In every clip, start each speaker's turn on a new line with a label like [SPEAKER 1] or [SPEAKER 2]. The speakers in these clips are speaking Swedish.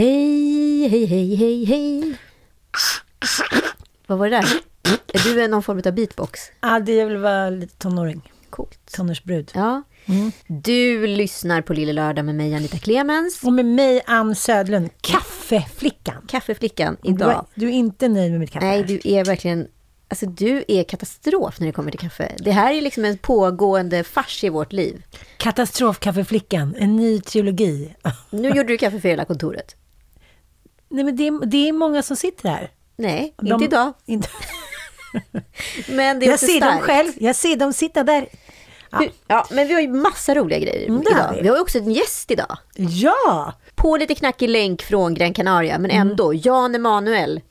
[SPEAKER 1] Hej, hej, hej, hej, hej. Vad var det där? Är du någon form av beatbox?
[SPEAKER 2] Ja, det är väl vara lite tonåring.
[SPEAKER 1] Coolt.
[SPEAKER 2] Tonårsbrud.
[SPEAKER 1] Ja. Du lyssnar på Lille Lördag med mig, Anita Clemens.
[SPEAKER 2] Och med mig, Ann Södlund, kaffeflickan.
[SPEAKER 1] Kaffeflickan
[SPEAKER 2] Du är,
[SPEAKER 1] idag.
[SPEAKER 2] du är inte nöjd med mitt kaffe?
[SPEAKER 1] Nej, du är verkligen... Alltså du är katastrof när det kommer till kaffe. Det här är liksom en pågående fars i vårt liv.
[SPEAKER 2] Katastrofkaffeflickan, en ny trilogi.
[SPEAKER 1] Nu gjorde du kaffe för hela kontoret.
[SPEAKER 2] Nej, men det är, det är många som sitter här.
[SPEAKER 1] Nej,
[SPEAKER 2] De-
[SPEAKER 1] inte idag.
[SPEAKER 2] Inte.
[SPEAKER 1] Men det är
[SPEAKER 2] Jag ser dem
[SPEAKER 1] starkt.
[SPEAKER 2] själv, jag ser dem sitta där.
[SPEAKER 1] Ja. ja, men vi har ju massa roliga grejer
[SPEAKER 2] Mm,
[SPEAKER 1] idag.
[SPEAKER 2] vi.
[SPEAKER 1] Vi har ju också en gäst idag.
[SPEAKER 2] Ja,
[SPEAKER 1] På lite knackig länk från Gran Canaria, men ändå. Jan Emanuel.
[SPEAKER 2] Mm.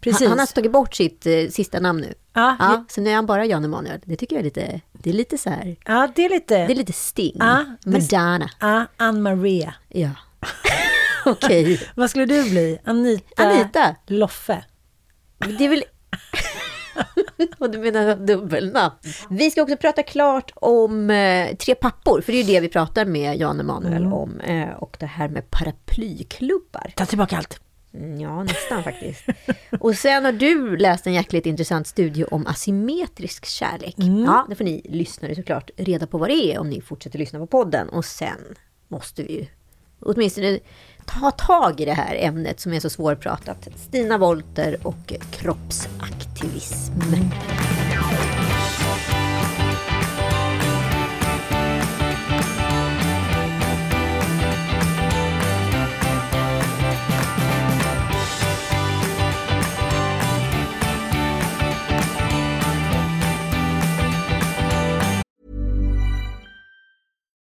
[SPEAKER 2] precis.
[SPEAKER 1] Han, han har tagit bort sitt eh, sista namn nu.
[SPEAKER 2] ja,
[SPEAKER 1] Ja, så nu är han bara Jan Emanuel. Det tycker jag är lite, det är lite så här,
[SPEAKER 2] ja, det är lite...
[SPEAKER 1] det är lite Sting.
[SPEAKER 2] Ja,
[SPEAKER 1] Madonna.
[SPEAKER 2] Ja, Ann-Maria.
[SPEAKER 1] Ja. Okej.
[SPEAKER 2] Vad skulle du bli? Anita,
[SPEAKER 1] Anita.
[SPEAKER 2] Loffe.
[SPEAKER 1] Det är väl... Och du menar dubbelnamn? Vi ska också prata klart om eh, tre pappor, för det är ju det vi pratar med Jan Emanuel
[SPEAKER 2] Mm.
[SPEAKER 1] om. Eh, och det här med paraplyklubbar.
[SPEAKER 2] Ta tillbaka allt.
[SPEAKER 1] Mm, Ja, nästan faktiskt. Och sen har du läst en jäkligt intressant studie om asymmetrisk kärlek. Ja, det får ni lyssnare såklart reda på vad det är om ni fortsätter lyssna på podden. Och sen måste vi ju åtminstone ta tag i det här ämnet som är så svårpratat. Stina Wolter och kroppsaktivism.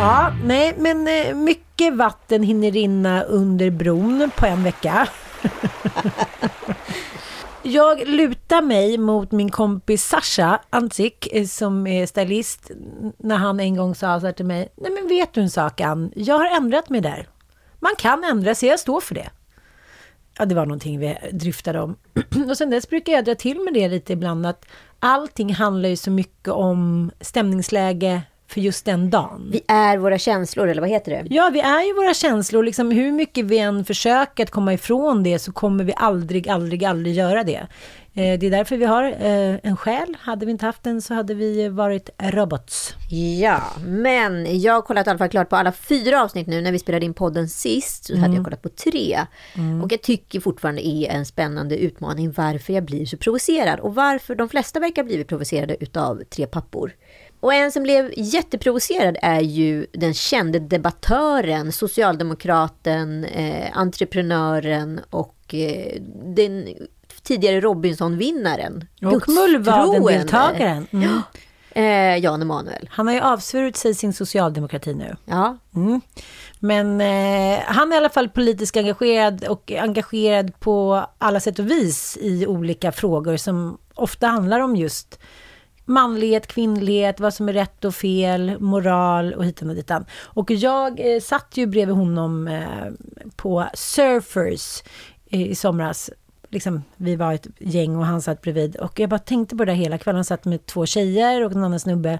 [SPEAKER 2] Ja, nej, men eh, mycket vatten hinner rinna under bron på en vecka. Jag lutar mig mot min kompis Sasha Antik eh, som är stylist när han en gång sa så här till mig. Nej men vet du en sak Ann? Jag har ändrat mig där. Man kan ändra sig, jag står för det. Ja, det var någonting vi dryftade om. Och sen dess brukar jag dra till med det lite ibland att allting handlar ju så mycket om stämningsläge för just den dagen.
[SPEAKER 1] Vi är våra känslor, eller vad heter det?
[SPEAKER 2] Ja, vi är ju våra känslor. Liksom, hur mycket vi än försöker att komma ifrån det så kommer vi aldrig, aldrig, aldrig göra det. Eh, det är därför vi har eh, en själ. Hade vi inte haft den så hade vi varit robots.
[SPEAKER 1] Ja, men jag har kollat i alla fall klart på alla fyra avsnitt nu. När vi spelade in podden sist så hade jag kollat på tre. Och jag tycker fortfarande är en spännande utmaning varför jag blir så provocerad. Och varför de flesta verkar blivit provocerade utav tre pappor. Och en som blev jätteprovocerad är ju den kände debattören, socialdemokraten, eh, entreprenören och eh, den tidigare Robinson-vinnaren.
[SPEAKER 2] Och. Mullvaden-deltagaren. Mm.
[SPEAKER 1] Eh, Jan Emanuel.
[SPEAKER 2] Han har ju avsvurit sig sin socialdemokrati nu.
[SPEAKER 1] Ja,
[SPEAKER 2] Mm. Men eh, han är i alla fall politiskt engagerad och engagerad på alla sätt och vis i olika frågor som ofta handlar om just manlighet, kvinnlighet, vad som är rätt och fel, moral och hitan och ditan. Och jag eh, satt ju bredvid honom eh, på Surfers eh, i somras. Liksom, vi var ett gäng och han satt bredvid. Och jag bara tänkte på det där hela kvällen. Han satt med två tjejer och en annan snubbe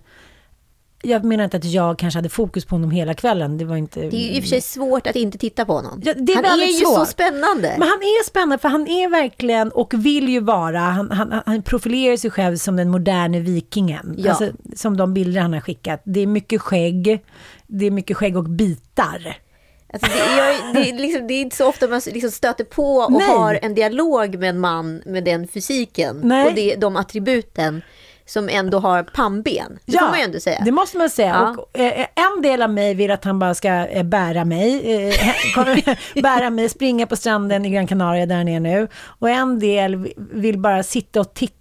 [SPEAKER 2] jag menar inte att jag kanske hade fokus på honom hela kvällen. Det var inte...
[SPEAKER 1] Det är ju i och för sig svårt att inte titta på honom.
[SPEAKER 2] Ja, det är
[SPEAKER 1] han är ju så
[SPEAKER 2] svårt.
[SPEAKER 1] spännande.
[SPEAKER 2] Men han är spännande för han är verkligen och vill ju vara, han, han, han profilerar sig själv som den moderne vikingen.
[SPEAKER 1] Ja.
[SPEAKER 2] Alltså, som de bilder han har skickat. Det är mycket skägg, det är mycket skägg och bitar.
[SPEAKER 1] Alltså det, är, det, liksom, det är inte så ofta man liksom stöter på och
[SPEAKER 2] Nej.
[SPEAKER 1] har en dialog med en man med den fysiken
[SPEAKER 2] Nej.
[SPEAKER 1] och det, de attributen som ändå har pannben. Det får man ju ändå säga.
[SPEAKER 2] det måste man säga.
[SPEAKER 1] Ja.
[SPEAKER 2] Och, eh, en del av mig vill att han bara ska eh, bära mig, eh, bära mig, springa på stranden i Gran Canaria där han är nu. Och en del vi- vill bara sitta och titta.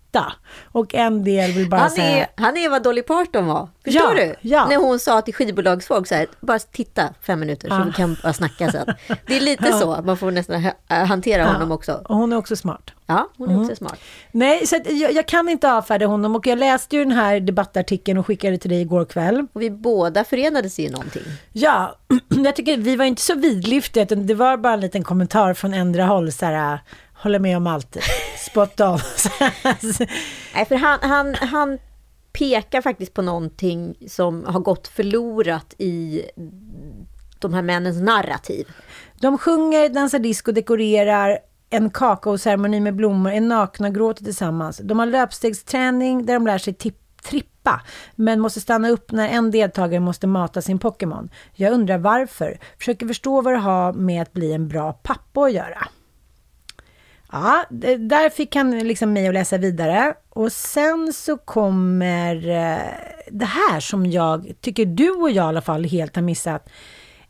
[SPEAKER 2] Och en del vill bara
[SPEAKER 1] Han
[SPEAKER 2] säga...
[SPEAKER 1] är, han är vad Dolly Parton var. Förstår
[SPEAKER 2] Ja,
[SPEAKER 1] du?
[SPEAKER 2] ja.
[SPEAKER 1] När hon sa till skivbolagsfolk så här, bara titta fem minuter så vi kan bara snacka sen. Det är lite så, att man får nästan äh, hantera honom också.
[SPEAKER 2] Och hon är också smart.
[SPEAKER 1] Ja, hon är
[SPEAKER 2] Mm.
[SPEAKER 1] också smart.
[SPEAKER 2] Nej, så jag, jag kan inte avfärda honom och jag läste ju den här debattartikeln och skickade till dig igår kväll.
[SPEAKER 1] Och vi båda förenades i någonting.
[SPEAKER 2] Ja, jag tycker vi var inte så vidlyftiga utan det var bara en liten kommentar från ändra håll så här, håller med om allt, spot on.
[SPEAKER 1] Nej, för han, han, han pekar faktiskt på någonting som har gått förlorat i de här männens narrativ.
[SPEAKER 2] De sjunger, dansar disco, dekorerar en kakaoceremoni med blommor, är nakna och gråter tillsammans. De har löpstegsträning där de lär sig tipp, trippa, men måste stanna upp när en deltagare måste mata sin Pokémon. Jag undrar varför. Försöker förstå vad det har med att bli en bra pappa att göra. Ja, där fick han liksom mig att läsa vidare. Och sen så kommer eh, det här som jag tycker du och jag i alla fall helt har missat.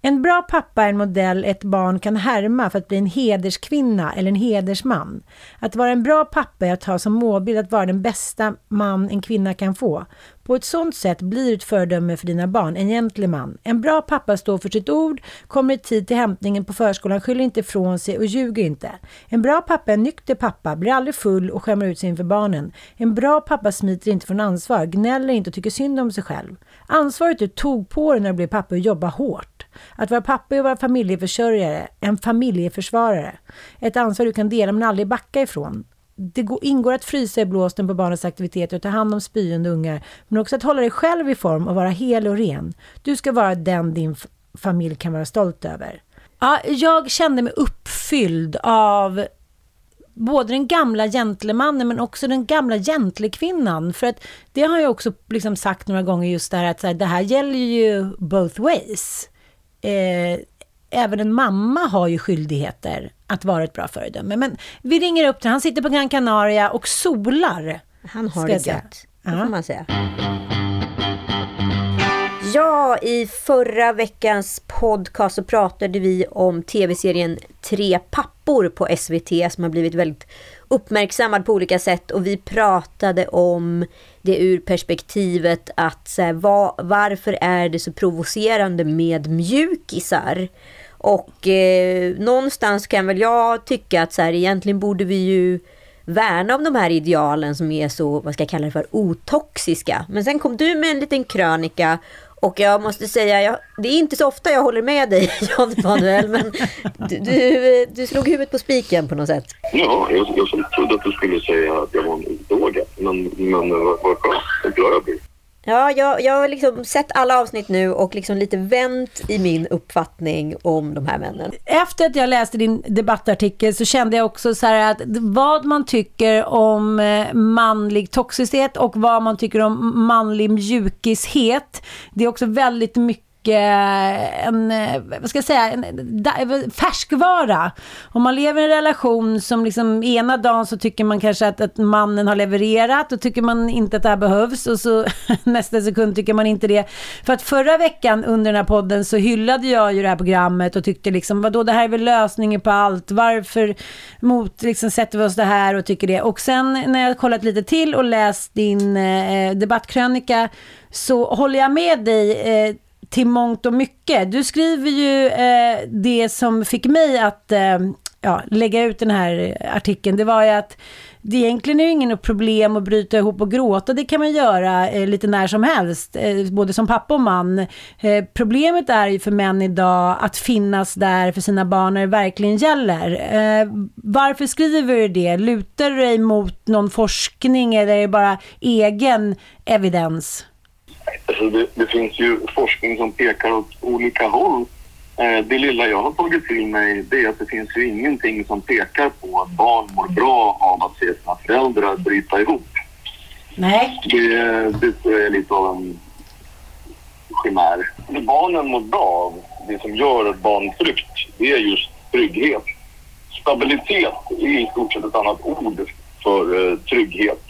[SPEAKER 2] En bra pappa är en modell ett barn kan härma för att bli en hederskvinna eller en hedersman. Att vara en bra pappa är att ha som målbild att vara den bästa man en kvinna kan få. På ett sådant sätt blir du ett föredöme för dina barn, en gentleman. En bra pappa står för sitt ord, kommer i tid till hämtningen på förskolan, skyller inte ifrån sig och ljuger inte. En bra pappa är en nykter pappa, blir aldrig full och skämmer ut sig inför barnen. En bra pappa smiter inte från ansvar, gnäller inte och tycker synd om sig själv. Ansvaret du tog på dig när du blev pappa och att jobba hårt. Att vara pappa är att vara familjeförsörjare, en familjeförsvarare. Ett ansvar du kan dela men aldrig backa ifrån. Det går- ingår att frysa i blåsten på barnens aktiviteter och ta hand om spyende ungar, men också att hålla dig själv i form och vara hel och ren. Du ska vara den din familj kan vara stolt över. Ja, jag kände mig uppfylld av både den gamla gentlemannen men också den gamla gentlekvinnan. För att det har jag också liksom sagt några gånger just det här att så här, det här gäller ju both ways. Eh, även en mamma har ju skyldigheter att vara ett bra föredöme. Men vi ringer upp till han sitter på Gran Canaria och solar.
[SPEAKER 1] Han har det
[SPEAKER 2] säga.
[SPEAKER 1] gött. Det får man säga. Ja, i förra veckans podcast så pratade vi om tv-serien Tre pappor på SVT som har blivit väldigt uppmärksammad på olika sätt och vi pratade om det ur perspektivet att så här, var, varför är det så provocerande med mjukisar? Och eh, någonstans kan väl jag tycka att så här, egentligen borde vi ju värna om de här idealen som är så, vad ska jag kalla det för, otoxiska. Men sen kom du med en liten krönika och jag måste säga, jag, det är inte så ofta jag håller med dig Jan Emanuel, men du, du, du slog huvudet på spiken på något sätt.
[SPEAKER 3] Ja, jag, jag trodde att du skulle säga att jag var en odåga, Men, men vad skönt. Vad glad jag blir.
[SPEAKER 1] Ja, jag, jag har liksom sett alla avsnitt nu och liksom lite vänt i min uppfattning om de här männen.
[SPEAKER 2] Efter att jag läste din debattartikel så kände jag också så här att vad man tycker om eh, manlig toxicitet och vad man tycker om manlig mjukishet. Det är också väldigt mycket Eh, en, eh, vad ska jag säga, en eh, färskvara. Om man lever i en relation som liksom ena dagen så tycker man kanske att, att mannen har levererat och tycker man inte att det här behövs och så nästa sekund tycker man inte det. För att förra veckan under den här podden så hyllade jag ju det här programmet och tyckte liksom vadå det här är väl lösningen på allt. Varför mot liksom sätter vi oss det här och tycker det. Och sen när jag kollat lite till och läst din eh, debattkrönika så håller jag med dig eh, till mångt och mycket. Du skriver ju eh, det som fick mig att eh, ja, lägga ut den här artikeln. Det var ju att det egentligen är ju ingen problem att bryta ihop och gråta. Det kan man göra eh, lite när som helst, eh, både som pappa och man. Eh, problemet är ju för män idag att finnas där för sina barn när det verkligen gäller. Eh, varför skriver du det? Lutar du dig mot någon forskning eller är det bara egen evidens?
[SPEAKER 3] Alltså det, det finns ju forskning som pekar åt olika håll. Eh, det lilla jag har tagit till mig det är att det finns ju ingenting som pekar på att barn mår bra av att se sina föräldrar bryta ihop.
[SPEAKER 2] Nej.
[SPEAKER 3] Det, det är lite av en chimär. Det barnen mår bra av, det som gör ett barn tryggt, det är just trygghet. Stabilitet är i stort sett ett annat ord för eh, trygghet.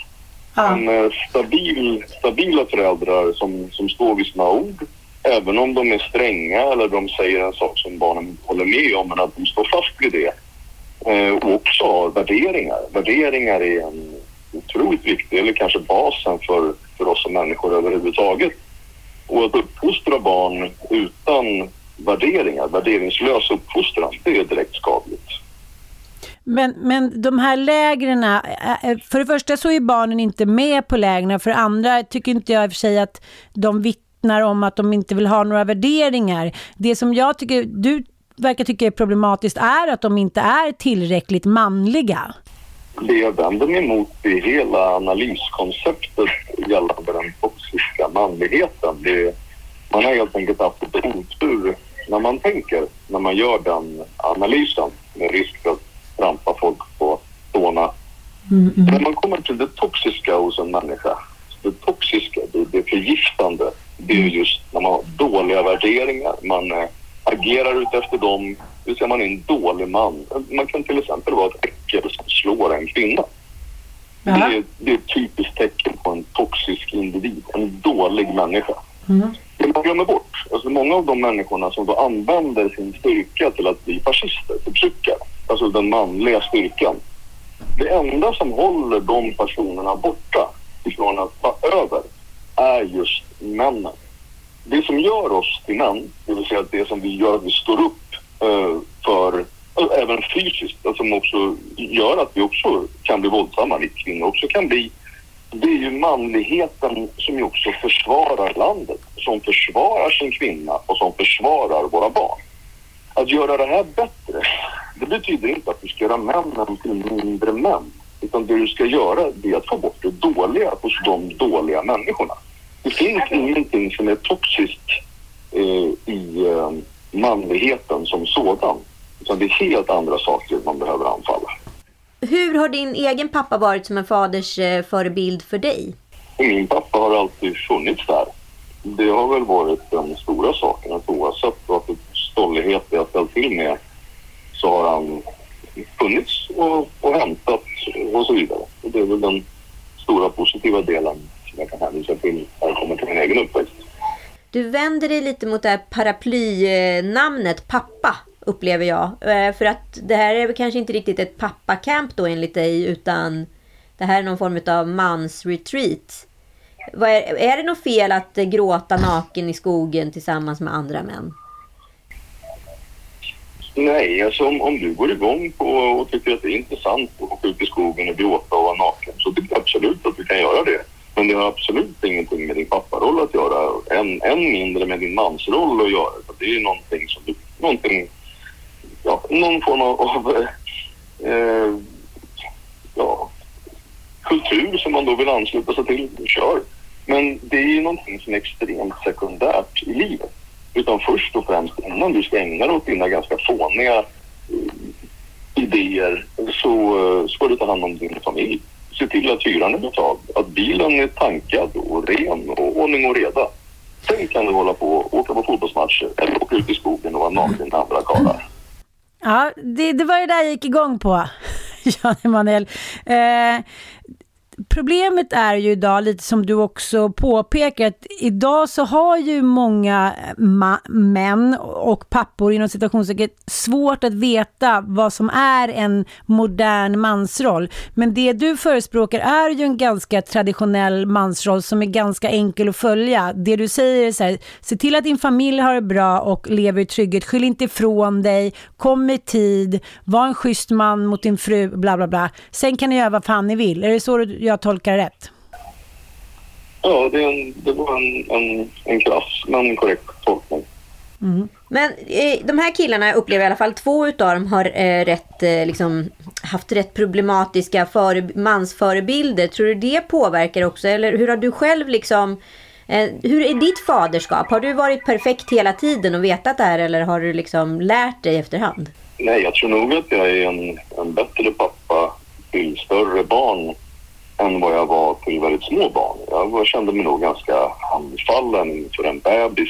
[SPEAKER 2] Ja.
[SPEAKER 3] Men eh, stabil, stabila föräldrar som, som står vid sina ord, även om de är stränga eller de säger en sak som barnen håller med om, men att de står fast vid det. Eh, och också har värderingar. Värderingar är en otroligt viktig, eller kanske basen för, för oss som människor överhuvudtaget. Och att uppfostra barn utan värderingar, värderingslös uppfostran, det är direkt skadligt.
[SPEAKER 2] Men, men de här lägren, eh, eh, för det första så är barnen inte med på lägren, för det andra tycker inte jag i och för sig att de vittnar om att de inte vill ha några värderingar. Det som jag tycker, du verkar tycka är problematiskt är att de inte är tillräckligt manliga.
[SPEAKER 3] Det jag vänder mig emot är hela analyskonceptet gällande den toxiska manligheten. Det, man har helt enkelt haft lite otur när man tänker, när man gör den analysen med risk för att trampa folk på tårna. När man kommer till det toxiska hos en människa, det toxiska, det, det förgiftande, det är just när man har dåliga värderingar, man eh, agerar ut efter dem, vill säga man är en dålig man. Man kan till exempel vara ett äckel som slår en kvinna. Det är, det är ett typiskt tecken på en toxisk individ, en dålig människa. Det man glömmer bort, alltså många av de människorna som då använder sin styrka till att bli fascister, förtryckare, alltså den manliga styrkan. Det enda som håller de personerna borta ifrån att ta över är just männen. Det som gör oss till män, det vill säga det som vi gör att vi står upp eh, för, eh, även fysiskt, alltså som också gör att vi också kan bli våldsamma, vi kvinnor också kan bli det är ju manligheten som ju också försvarar landet, som försvarar sin kvinna och som försvarar våra barn. Att göra det här bättre, det betyder inte att du ska göra männen till mindre män. Utan det du ska göra det är att få bort det dåliga hos de dåliga människorna. Det finns ingenting som är toxiskt eh, i eh, manligheten som sådan. Utan det är helt andra saker man behöver anfalla.
[SPEAKER 1] Hur har din egen pappa varit som en faders eh, förebild för dig?
[SPEAKER 3] Min pappa har alltid funnits där. Det har väl varit den stora saken att oavsett vad för stollighet jag ställt till med så har han funnits och, och hämtat och så vidare. Och det är väl den stora positiva delen som jag kan hänvisa till när det kommer till min egen uppväxt.
[SPEAKER 1] Du vänder dig lite mot det här paraplynamnet pappa, upplever jag. Eh, för att det här är väl kanske inte riktigt ett pappacamp då enligt dig, utan det här är någon form av mansretreat. Vad är, är det något fel att gråta naken i skogen tillsammans med andra män?
[SPEAKER 3] Nej, alltså om, om du går igång på och tycker att det är intressant att åka ut i skogen och gråta och vara naken så tycker jag absolut att du kan göra det. Men det har absolut ingenting med din papparoll att göra. Än, än mindre med din mansroll att göra. Det är ju någonting som du... Någonting... Ja, någon form av... av eh, ja, kultur som man då vill ansluta sig till. Kör. Men det är ju någonting som är extremt sekundärt i livet. Utan först och främst innan du ska ägna dig åt dina ganska fåniga eh, idéer så eh, ska du ta hand om din familj. Se till att hyran är betald, att bilen är tankad och ren och ordning och reda. Sen kan du hålla på och åka på fotbollsmatcher eller åka ut i skogen och vara naken med andra karlar.
[SPEAKER 2] Ja, det, det var det där jag gick igång på, Jan Emanuel. Eh, problemet är ju idag, lite som du också påpekar, att idag så har ju många eh, ma- män och pappor inom citationstecken svårt att veta vad som är en modern mansroll. Men det du förespråkar är ju en ganska traditionell mansroll som är ganska enkel att följa. Det du säger är så här, se till att din familj har det bra och lever i trygghet, skyll inte ifrån dig, kom i tid, var en schysst man mot din fru, bla bla bla. Sen kan ni göra vad fan ni vill. Är det så du- jag tolkar rätt?
[SPEAKER 3] Ja, det, är en, det var en, en, en krass men korrekt tolkning.
[SPEAKER 1] Men eh, de här killarna upplever i alla fall två utav dem har eh, rätt, eh, liksom, haft rätt problematiska före, mansförebilder. Tror du det påverkar också? Eller hur har du själv liksom Eh, hur är ditt faderskap? Har du varit perfekt hela tiden och vetat det här eller har du liksom lärt dig efterhand?
[SPEAKER 3] Nej, jag tror nog att jag är en, en bättre pappa till större barn än vad jag var till väldigt små barn. Jag var, kände mig nog ganska handfallen inför en bebis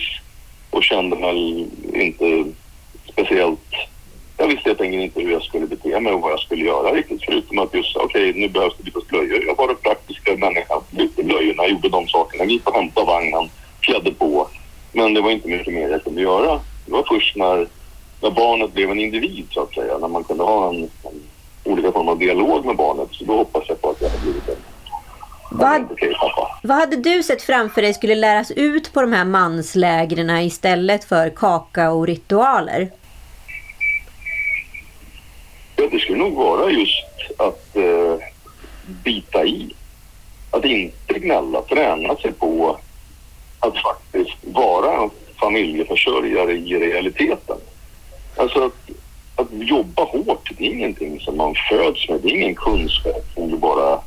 [SPEAKER 3] och kände mig inte speciellt... Jag visste helt enkelt inte hur jag skulle bete mig och vad jag skulle göra riktigt förutom att just okej, okay, nu behövs det bytas blöjor. Jag var den praktiska människan, bytte blöjorna, gjorde de sakerna, gick och hämtade vagnen, klädde på. Men det var inte mycket mer jag kunde göra. Det var först när, när barnet blev en individ så att säga, när man kunde ha en, en olika former av dialog med barnet. Så då hoppas jag på att jag har blivit en
[SPEAKER 1] vad, vad hade du sett framför dig skulle läras ut på de här manslägren istället för kakao-ritualer?
[SPEAKER 3] Ja, det skulle nog vara just att eh, bita i. Att inte gnälla, träna sig på att faktiskt vara familjeförsörjare i realiteten. Alltså att, att jobba hårt, det är ingenting som man föds med. Det är ingen kunskap som du bara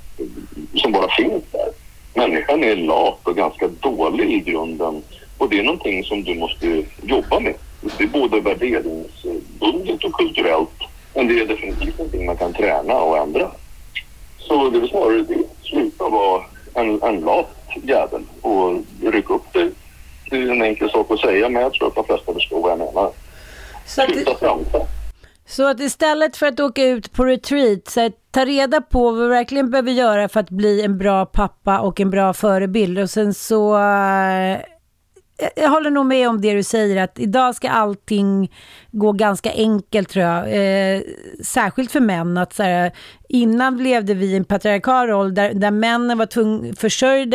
[SPEAKER 3] som bara finns där. Människan är lat och ganska dålig i grunden och det är någonting som du måste jobba med. Det är både värderingsbundet och kulturellt men det är definitivt någonting man kan träna och ändra. Så det är snarare det. Sluta vara en, en lat jävel och rycka upp dig. Det är en enkel sak att säga men jag tror att de flesta förstår vad jag menar. Sluta framta.
[SPEAKER 2] Så att istället för att åka ut på retreat, så här, ta reda på vad vi verkligen behöver göra för att bli en bra pappa och en bra förebild. Och sen så eh, jag håller nog med om det du säger, att idag ska allting gå ganska enkelt tror jag. Eh, särskilt för män. Att så här, innan levde vi i en patriarkal roll där, där männen var tvung,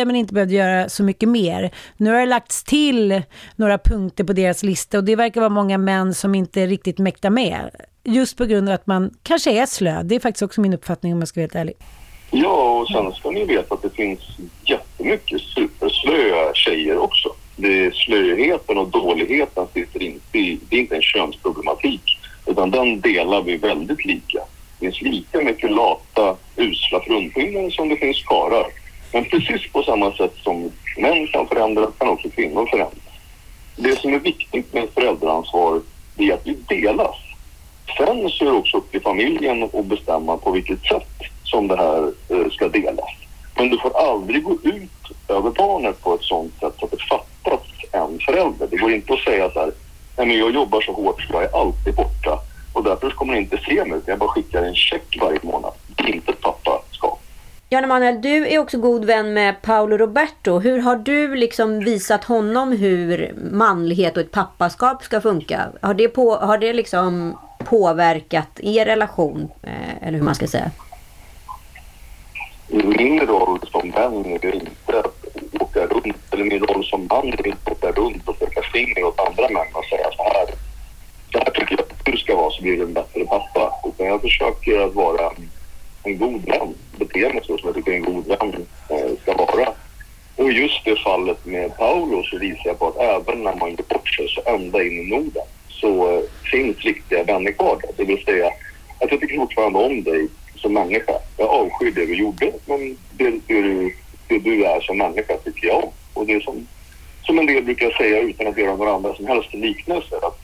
[SPEAKER 2] men inte behövde göra så mycket mer. Nu har det lagts till några punkter på deras lista och det verkar vara många män som inte riktigt mäktar med. Just på grund av att man kanske är slö. Det är faktiskt också min uppfattning om jag ska vara helt ärlig.
[SPEAKER 3] Ja, och sen ska ni veta att det finns jättemycket superslöa tjejer också det, slöheten och dåligheten sitter inte i, det är inte en könsproblematik utan den delar vi väldigt lika. Det finns lika mycket lata, usla fruntimmer som det finns karlar. Men precis på samma sätt som män kan förändras kan också kvinnor förändras. Det som är viktigt med föräldraansvar är att vi delas. Sen så är det också upp till familjen att bestämma på vilket sätt som det här eh, ska delas. Men du får aldrig gå ut över barnet på ett sånt sätt så att det fattas en förälder. Det går inte att säga så här, nej men jag jobbar så hårt så jag är alltid borta och därför kommer ni inte se mig utan jag bara skickar en check varje månad. Det är inte ett pappaskap.
[SPEAKER 1] Jan Emanuel, du är också god vän med Paolo Roberto. Hur har du liksom visat honom hur manlighet och ett pappaskap ska funka? Har det, på, har det liksom påverkat er relation? Eh, eller hur man ska säga?
[SPEAKER 3] min roll som vän är inte att åka runt, eller min roll som man är inte att åka runt och försöka finger åt andra män och säga så här. Så här tycker jag att du ska vara så blir du en bättre pappa. Utan jag försöker att vara en god vän, bete mig så som jag tycker en god vän eh, ska vara. Och just det fallet med Paolo så visar jag på att även när man gör bort sig så ända in i Norden så eh, finns riktiga vänner kvar. Det vill säga att jag tycker fortfarande om dig som människa. Jag avskyr det du gjorde, men det, det, du, det du är som människa tycker jag om. Och det är som, som en del brukar säga utan att göra några andra som helst liknelser att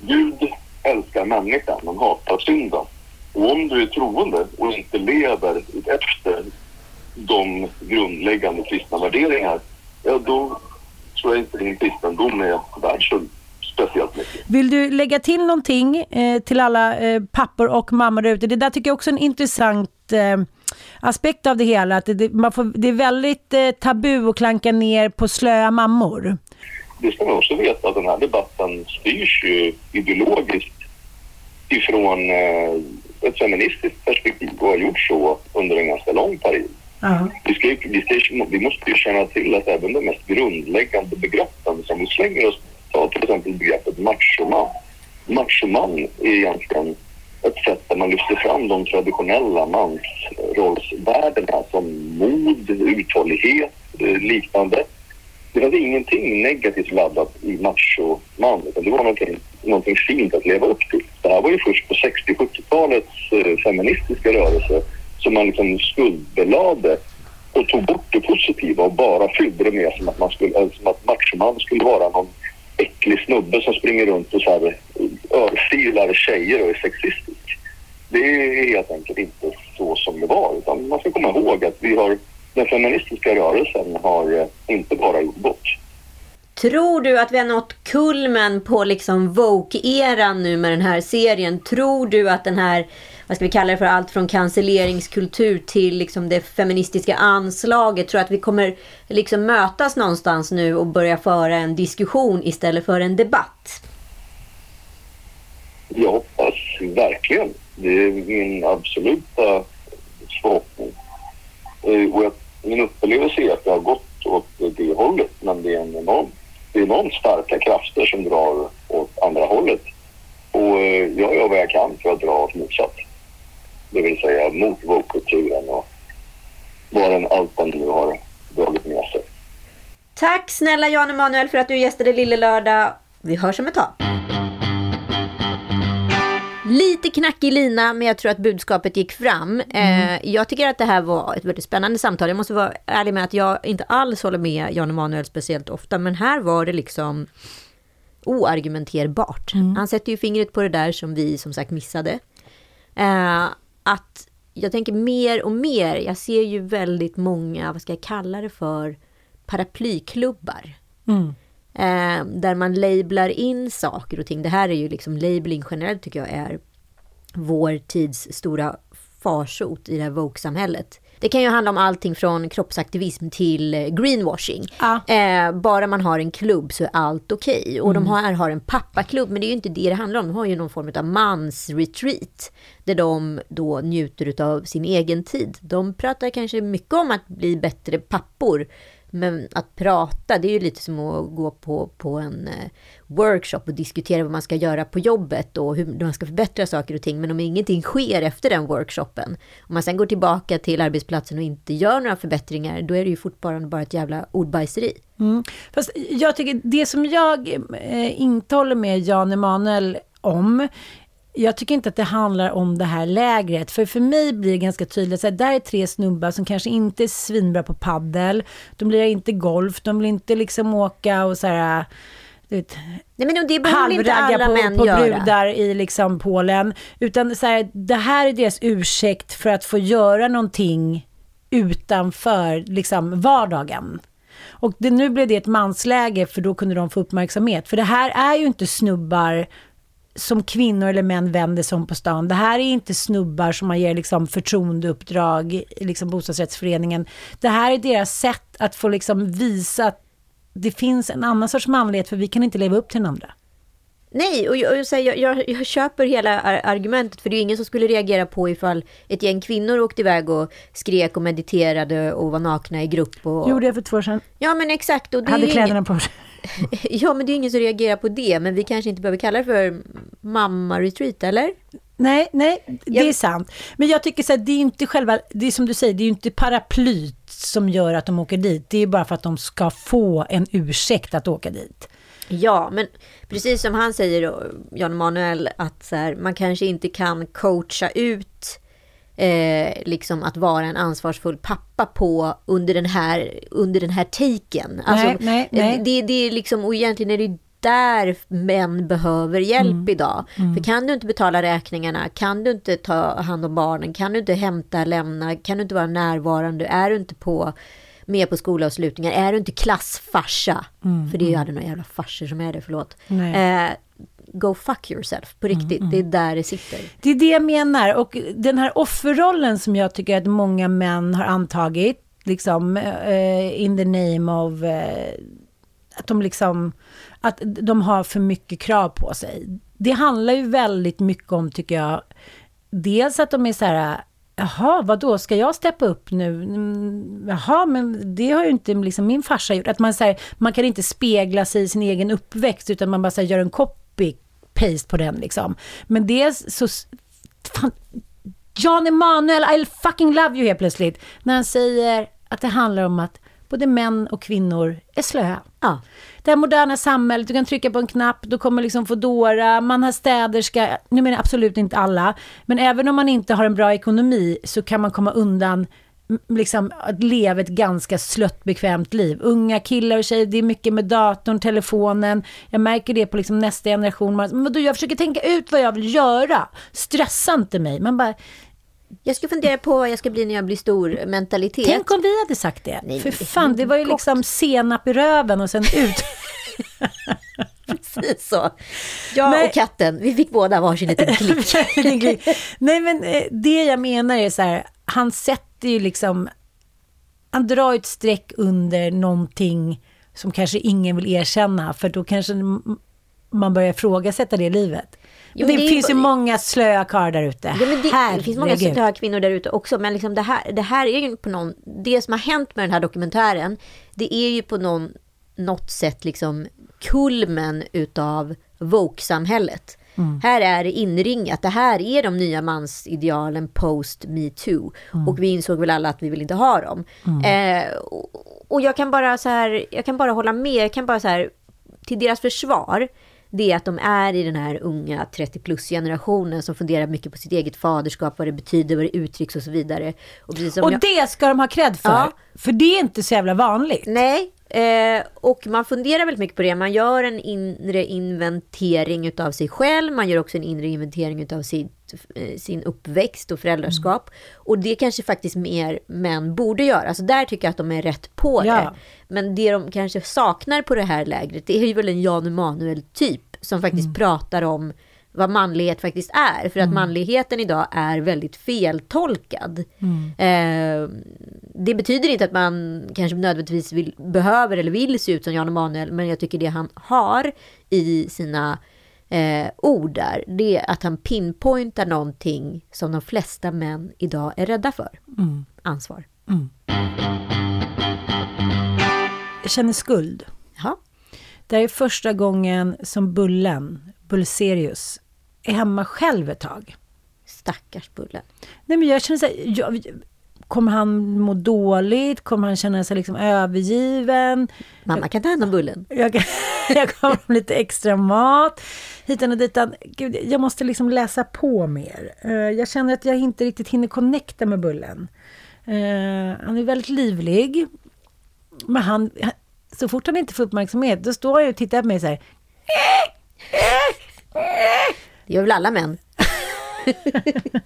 [SPEAKER 3] Gud älskar människan men hatar synden. Och om du är troende och inte lever efter de grundläggande kristna värderingar, ja då tror jag inte din kristendom är värd speciellt mycket.
[SPEAKER 2] Vill du lägga till någonting eh, till alla eh, pappor och mammor ute? Det där tycker jag också är en intressant eh, aspekt av det hela. Att det, man får, det är väldigt eh, tabu att klanka ner på slöa mammor.
[SPEAKER 3] Det ska man också veta att den här debatten styrs ju ideologiskt ifrån eh, ett feministiskt perspektiv och har gjort så under en ganska lång period. Uh-huh. Vi, ska, vi, ska, vi måste ju känna till att även de mest grundläggande begreppen som vi slänger oss Ta till exempel begreppet machoman. Machoman är egentligen ett sätt där man lyfter fram de traditionella mansrollsvärdena som mod, uthållighet, eh, liknande. Det var ingenting negativt laddat i machoman utan det var någonting, någonting fint att leva upp till. Det här var ju först på 60-70-talets eh, feministiska rörelse som man liksom skuldbelade och tog bort det positiva och bara fyllde det med som att, man skulle, som att machoman skulle vara någon äcklig snubbe som springer runt och så här eh, örfilar tjejer och är sexistisk. Det är helt enkelt inte så som det var utan man ska komma ihåg att vi har den feministiska rörelsen har eh, inte bara gjort gott.
[SPEAKER 1] Tror du att vi har nått kulmen på liksom Vogue-eran nu med den här serien? Tror du att den här, vad ska vi kalla det för, allt från cancelleringskultur till liksom det feministiska anslaget, tror du att vi kommer liksom mötas någonstans nu och börja föra en diskussion istället för en debatt?
[SPEAKER 3] Jag hoppas verkligen. Det är min absoluta förhoppning. Eh, och jag, min upplevelse är att det har gått åt det hållet, men det är en enorm det är enormt starka krafter som drar åt andra hållet. Och eh, jag gör vad jag kan för att dra åt motsatt. Det vill säga mot vågkulturen och vad den allt den nu har dragit med sig.
[SPEAKER 1] Tack snälla Jan Emanuel för att du gästade Lille Lördag. Vi hörs om ett tag. Lite knackig lina, men jag tror att budskapet gick fram. Mm. Eh, jag tycker att det här var ett väldigt spännande samtal. Jag måste vara ärlig med att jag inte alls håller med Jan Emanuel speciellt ofta, men här var det liksom oargumenterbart. Mm. Han sätter ju fingret på det där som vi som sagt missade. Eh, att jag tänker mer och mer, jag ser ju väldigt många, vad ska jag kalla det för, paraplyklubbar. Mm. Eh, där man lablar in saker och ting. Det här är ju liksom labeling generellt tycker jag är vår tids stora farsot i det här woke-samhället. Det kan ju handla om allting från kroppsaktivism till eh, greenwashing. Ja. Eh, bara man har en klubb så är allt okej. Okay. Och mm. de här har en pappaklubb, men det är ju inte det det handlar om. De har ju någon form av mansretreat. Där de då njuter av sin egen tid. De pratar kanske mycket om att bli bättre pappor. Men att prata, det är ju lite som att gå på, på en eh, workshop och diskutera vad man ska göra på jobbet och hur man ska förbättra saker och ting. Men om ingenting sker efter den workshopen, om man sen går tillbaka till arbetsplatsen och inte gör några förbättringar, då är det ju fortfarande bara ett jävla ordbajseri.
[SPEAKER 2] Mm. Fast jag tycker, det som jag eh, inte håller med Jan Emanuel om, jag tycker inte att det handlar om det här lägret. För för mig blir det ganska tydligt att där är tre snubbar som kanske inte är svinbra på paddel. De blir inte golf, de vill inte liksom åka och så här... Vet,
[SPEAKER 1] Nej men det behöver inte alla på, män
[SPEAKER 2] på
[SPEAKER 1] göra.
[SPEAKER 2] brudar i liksom Polen. Utan så här, det här är deras ursäkt för att få göra någonting utanför liksom vardagen. Och det, nu blev det ett mansläge för då kunde de få uppmärksamhet. För det här är ju inte snubbar som kvinnor eller män vänder sig om på stan. Det här är inte snubbar som man ger liksom förtroendeuppdrag liksom bostadsrättsföreningen. Det här är deras sätt att få liksom visa att det finns en annan sorts manlighet för vi kan inte leva upp till den andra.
[SPEAKER 1] Nej, och jag, jag, jag, jag, köper hela argumentet för det är ingen som skulle reagera på ifall ett gäng kvinnor åkte iväg och skrek och mediterade och var nakna i grupp. Och...
[SPEAKER 2] Gjorde jag för två år sedan.
[SPEAKER 1] Ja, men exakt. Och
[SPEAKER 2] det Hade kläderna ingen... på sig.
[SPEAKER 1] ja, men det är ingen som reagerar på det. Men vi kanske inte behöver kalla det för mamma-retreat, eller?
[SPEAKER 2] Nej, nej, det jag... är sant. Men jag tycker så här, det är inte själva, det är som du säger, det är ju inte paraplyt som gör att de åker dit. Det är bara för att de ska få en ursäkt att åka dit.
[SPEAKER 1] Ja, men precis som han säger, Jan Manuel, att så här, man kanske inte kan coacha ut eh, liksom att vara en ansvarsfull pappa på under den här, under den här taken. Alltså, nej, nej, nej. Det, det är liksom, och egentligen är det där män behöver hjälp mm. idag. Mm. För kan du inte betala räkningarna, kan du inte ta hand om barnen, kan du inte hämta, lämna, kan du inte vara närvarande, är du inte på med på skolavslutningar, är du inte klassfarsa, mm. för det är ju mm. aldrig några jävla farsor som är det, förlåt. Eh, go fuck yourself, på riktigt. Mm, mm. Det är där det sitter.
[SPEAKER 2] Det är det jag menar. Och den här offerrollen som jag tycker att många män har antagit, liksom uh, in the name of uh, att de liksom, att de har för mycket krav på sig. Det handlar ju väldigt mycket om, tycker jag, dels att de är så här, Jaha, vad då ska jag steppa upp nu? Mm, jaha, men det har ju inte liksom min farsa gjort. Att man, så här, man kan inte spegla sig i sin egen uppväxt, utan man bara här, gör en copy-paste på den. Liksom. Men det så... Fan, Jan Emanuel, I fucking love you helt plötsligt. När han säger att det handlar om att både män och kvinnor är slöa. Ja. Det här moderna samhället, du kan trycka på en knapp, du kommer liksom Foodora, man har städerska, nu menar jag absolut inte alla, men även om man inte har en bra ekonomi så kan man komma undan liksom, att leva ett ganska slött bekvämt liv. Unga killar och tjejer, det är mycket med datorn, telefonen. Jag märker det på liksom nästa generation. Man, men vadå, jag försöker tänka ut vad jag vill göra. Stressa inte mig. Man bara,
[SPEAKER 1] Jag ska fundera på vad jag ska bli när jag blir stor mentalitet.
[SPEAKER 2] tänk om vi hade sagt det.
[SPEAKER 1] Nej,
[SPEAKER 2] För
[SPEAKER 1] men det
[SPEAKER 2] fan, det var ju
[SPEAKER 1] gått.
[SPEAKER 2] liksom senap i röven och sen ut.
[SPEAKER 1] Precis så. Jag
[SPEAKER 2] Nej.
[SPEAKER 1] och katten, vi fick båda varsin liten klick.
[SPEAKER 2] Nej, men eh, det jag menar är så här, han sätter ju liksom, han drar ett streck under någonting som kanske ingen vill erkänna, för då kanske man börjar ifrågasätta det livet.
[SPEAKER 1] Jo,
[SPEAKER 2] det,
[SPEAKER 1] det
[SPEAKER 2] finns ju många slöa karlar där ute.
[SPEAKER 1] Ja, det, det finns många slöa kvinnor där ute också, men liksom det, här, det här är ju på någon... Det som har hänt med den här dokumentären, det är ju på någon, något sätt liksom kulmen utav woke-samhället. Här är det inringat. Det här är de nya mansidealen post metoo. Och vi insåg väl alla att vi vill inte ha dem. Eh, och, och jag kan bara så här, jag kan bara hålla med. Jag kan bara så här, till deras försvar, det är att de är i den här unga 30 plus generationen som funderar mycket på sitt eget faderskap, vad det betyder, vad det uttrycks och så vidare. Och
[SPEAKER 2] Och
[SPEAKER 1] jag-
[SPEAKER 2] det ska de ha cred för.
[SPEAKER 1] Ja.
[SPEAKER 2] För det är inte så jävla vanligt.
[SPEAKER 1] Nej, eh, och man funderar väldigt mycket på det. Man gör en inre inventering utav sig själv. Man gör också en inre inventering utav sitt, sin uppväxt och föräldraskap. Och det kanske faktiskt mer män borde göra. Alltså där tycker jag att de är rätt på
[SPEAKER 2] Ja.
[SPEAKER 1] det. Men det de kanske saknar på det här lägret, det är ju väl en Jan Emanuel-typ som faktiskt pratar om vad manlighet faktiskt är. För att manligheten idag är väldigt feltolkad. Eh, det betyder inte att man kanske nödvändigtvis vill, behöver eller vill se ut som Jan Emanuel, men jag tycker det han har i sina eh, ord där, det är att han pinpointar någonting som de flesta män idag är rädda för. Ansvar.
[SPEAKER 2] Jag känner skuld.
[SPEAKER 1] Ja.
[SPEAKER 2] Det här är första gången som Bullen, Bullserius, är hemma själv ett tag.
[SPEAKER 1] Stackars Bullen.
[SPEAKER 2] Nej, men jag känner så här, jag, kommer han må dåligt? Kommer han känna sig liksom övergiven?
[SPEAKER 1] Mamma kan ta hand om Bullen.
[SPEAKER 2] Jag, jag kommer med lite extra mat. Hitan och ditan. Gud, jag måste liksom läsa på mer. Eh, Jag känner att jag inte riktigt hinner connecta med Bullen. Eh, han är väldigt livlig. Men han, så fort han inte får uppmärksamhet, då står han och tittar på mig så här.
[SPEAKER 1] Det gör väl alla män.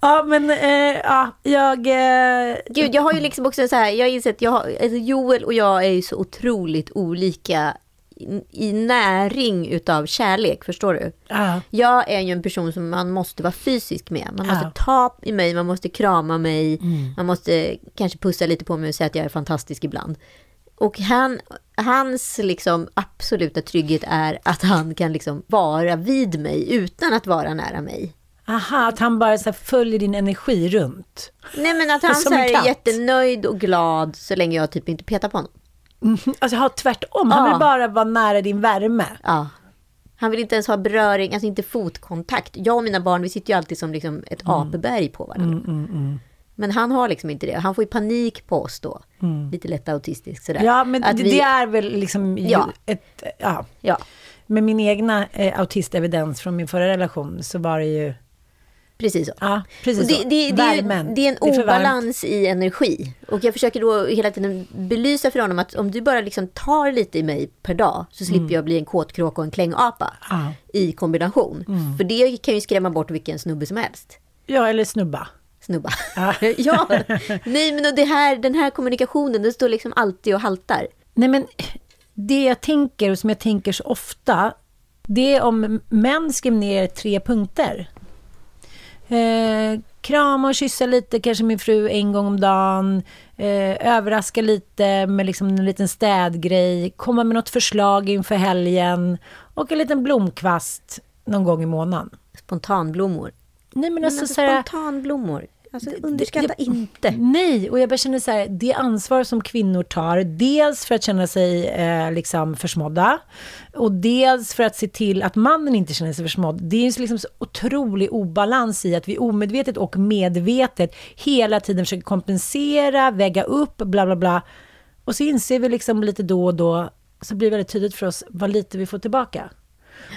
[SPEAKER 2] Ja, men eh, ja, jag... Eh,
[SPEAKER 1] Gud, jag har ju liksom också så här, jag har insett, jag har, alltså Joel och jag är ju så otroligt olika i, i näring utav kärlek, förstår du?
[SPEAKER 2] ja,
[SPEAKER 1] Jag är ju en person som man måste vara fysisk med. Man måste
[SPEAKER 2] Ja.
[SPEAKER 1] ta i mig, man måste krama mig,
[SPEAKER 2] Mm.
[SPEAKER 1] man måste kanske pussa lite på mig och säga att jag är fantastisk ibland. Och han, hans liksom absoluta trygghet är att han kan liksom vara vid mig utan att vara nära mig.
[SPEAKER 2] aha, att han bara så följer din energi runt.
[SPEAKER 1] Nej men att han så här är jättenöjd och glad så länge jag typ inte petar på honom.
[SPEAKER 2] Alltså ha tvärtom, han vill
[SPEAKER 1] Ja.
[SPEAKER 2] bara vara nära din värme.
[SPEAKER 1] Ja. Han vill inte ens ha beröring, alltså inte fotkontakt. Jag och mina barn, vi sitter ju alltid som liksom ett
[SPEAKER 2] Mm.
[SPEAKER 1] apeberg på varandra. Men han har liksom inte det. Han får ju panik på oss då. Lite lätt autistisk sådär.
[SPEAKER 2] Mm. Ja, men det,
[SPEAKER 1] vi-
[SPEAKER 2] det är väl liksom
[SPEAKER 1] Ja.
[SPEAKER 2] ett... Ja.
[SPEAKER 1] Ja,
[SPEAKER 2] Med min egna eh, autistevidens från min förra relation så var det ju...
[SPEAKER 1] precis så.
[SPEAKER 2] Ja, precis
[SPEAKER 1] det,
[SPEAKER 2] så.
[SPEAKER 1] det, det, är,
[SPEAKER 2] Värmen.
[SPEAKER 1] det är en obalans i energi. Och jag försöker då hela tiden belysa för honom att om du bara liksom tar lite i mig per dag så slipper jag bli en kåtkråka och en klängapa
[SPEAKER 2] Mm. Mm.
[SPEAKER 1] i kombination. För det kan ju skrämma bort vilken snubbe som helst.
[SPEAKER 2] Ja, eller snubba.
[SPEAKER 1] Snubba.
[SPEAKER 2] Ja.
[SPEAKER 1] ja. Nej, men det här, den här kommunikationen, den står liksom alltid och haltar.
[SPEAKER 2] Nej, men det jag tänker, och som jag tänker så ofta, det är om män skrev ner tre punkter. Eh, krama och kyssa lite, kanske min fru en gång om dagen. Eh, överraska lite med liksom en liten städgrej. Komma med något förslag inför helgen. Och en liten blomkvast någon gång i månaden.
[SPEAKER 1] Spontanblommor.
[SPEAKER 2] Nej, men
[SPEAKER 1] Men
[SPEAKER 2] alltså,
[SPEAKER 1] alltså,
[SPEAKER 2] så här,
[SPEAKER 1] spontanblommor. Alltså, underskatta inte.
[SPEAKER 2] Nej, och jag bara känner så här, det ansvar som kvinnor tar, dels för att känna sig eh, liksom försmådda, och dels för att se till att mannen inte känner sig försmådd. Det är ju liksom så otrolig obalans i att vi omedvetet och medvetet hela tiden försöker kompensera, väga upp, bla bla bla. Och så inser vi liksom lite då och då, så blir det väldigt tydligt för oss vad lite vi får tillbaka.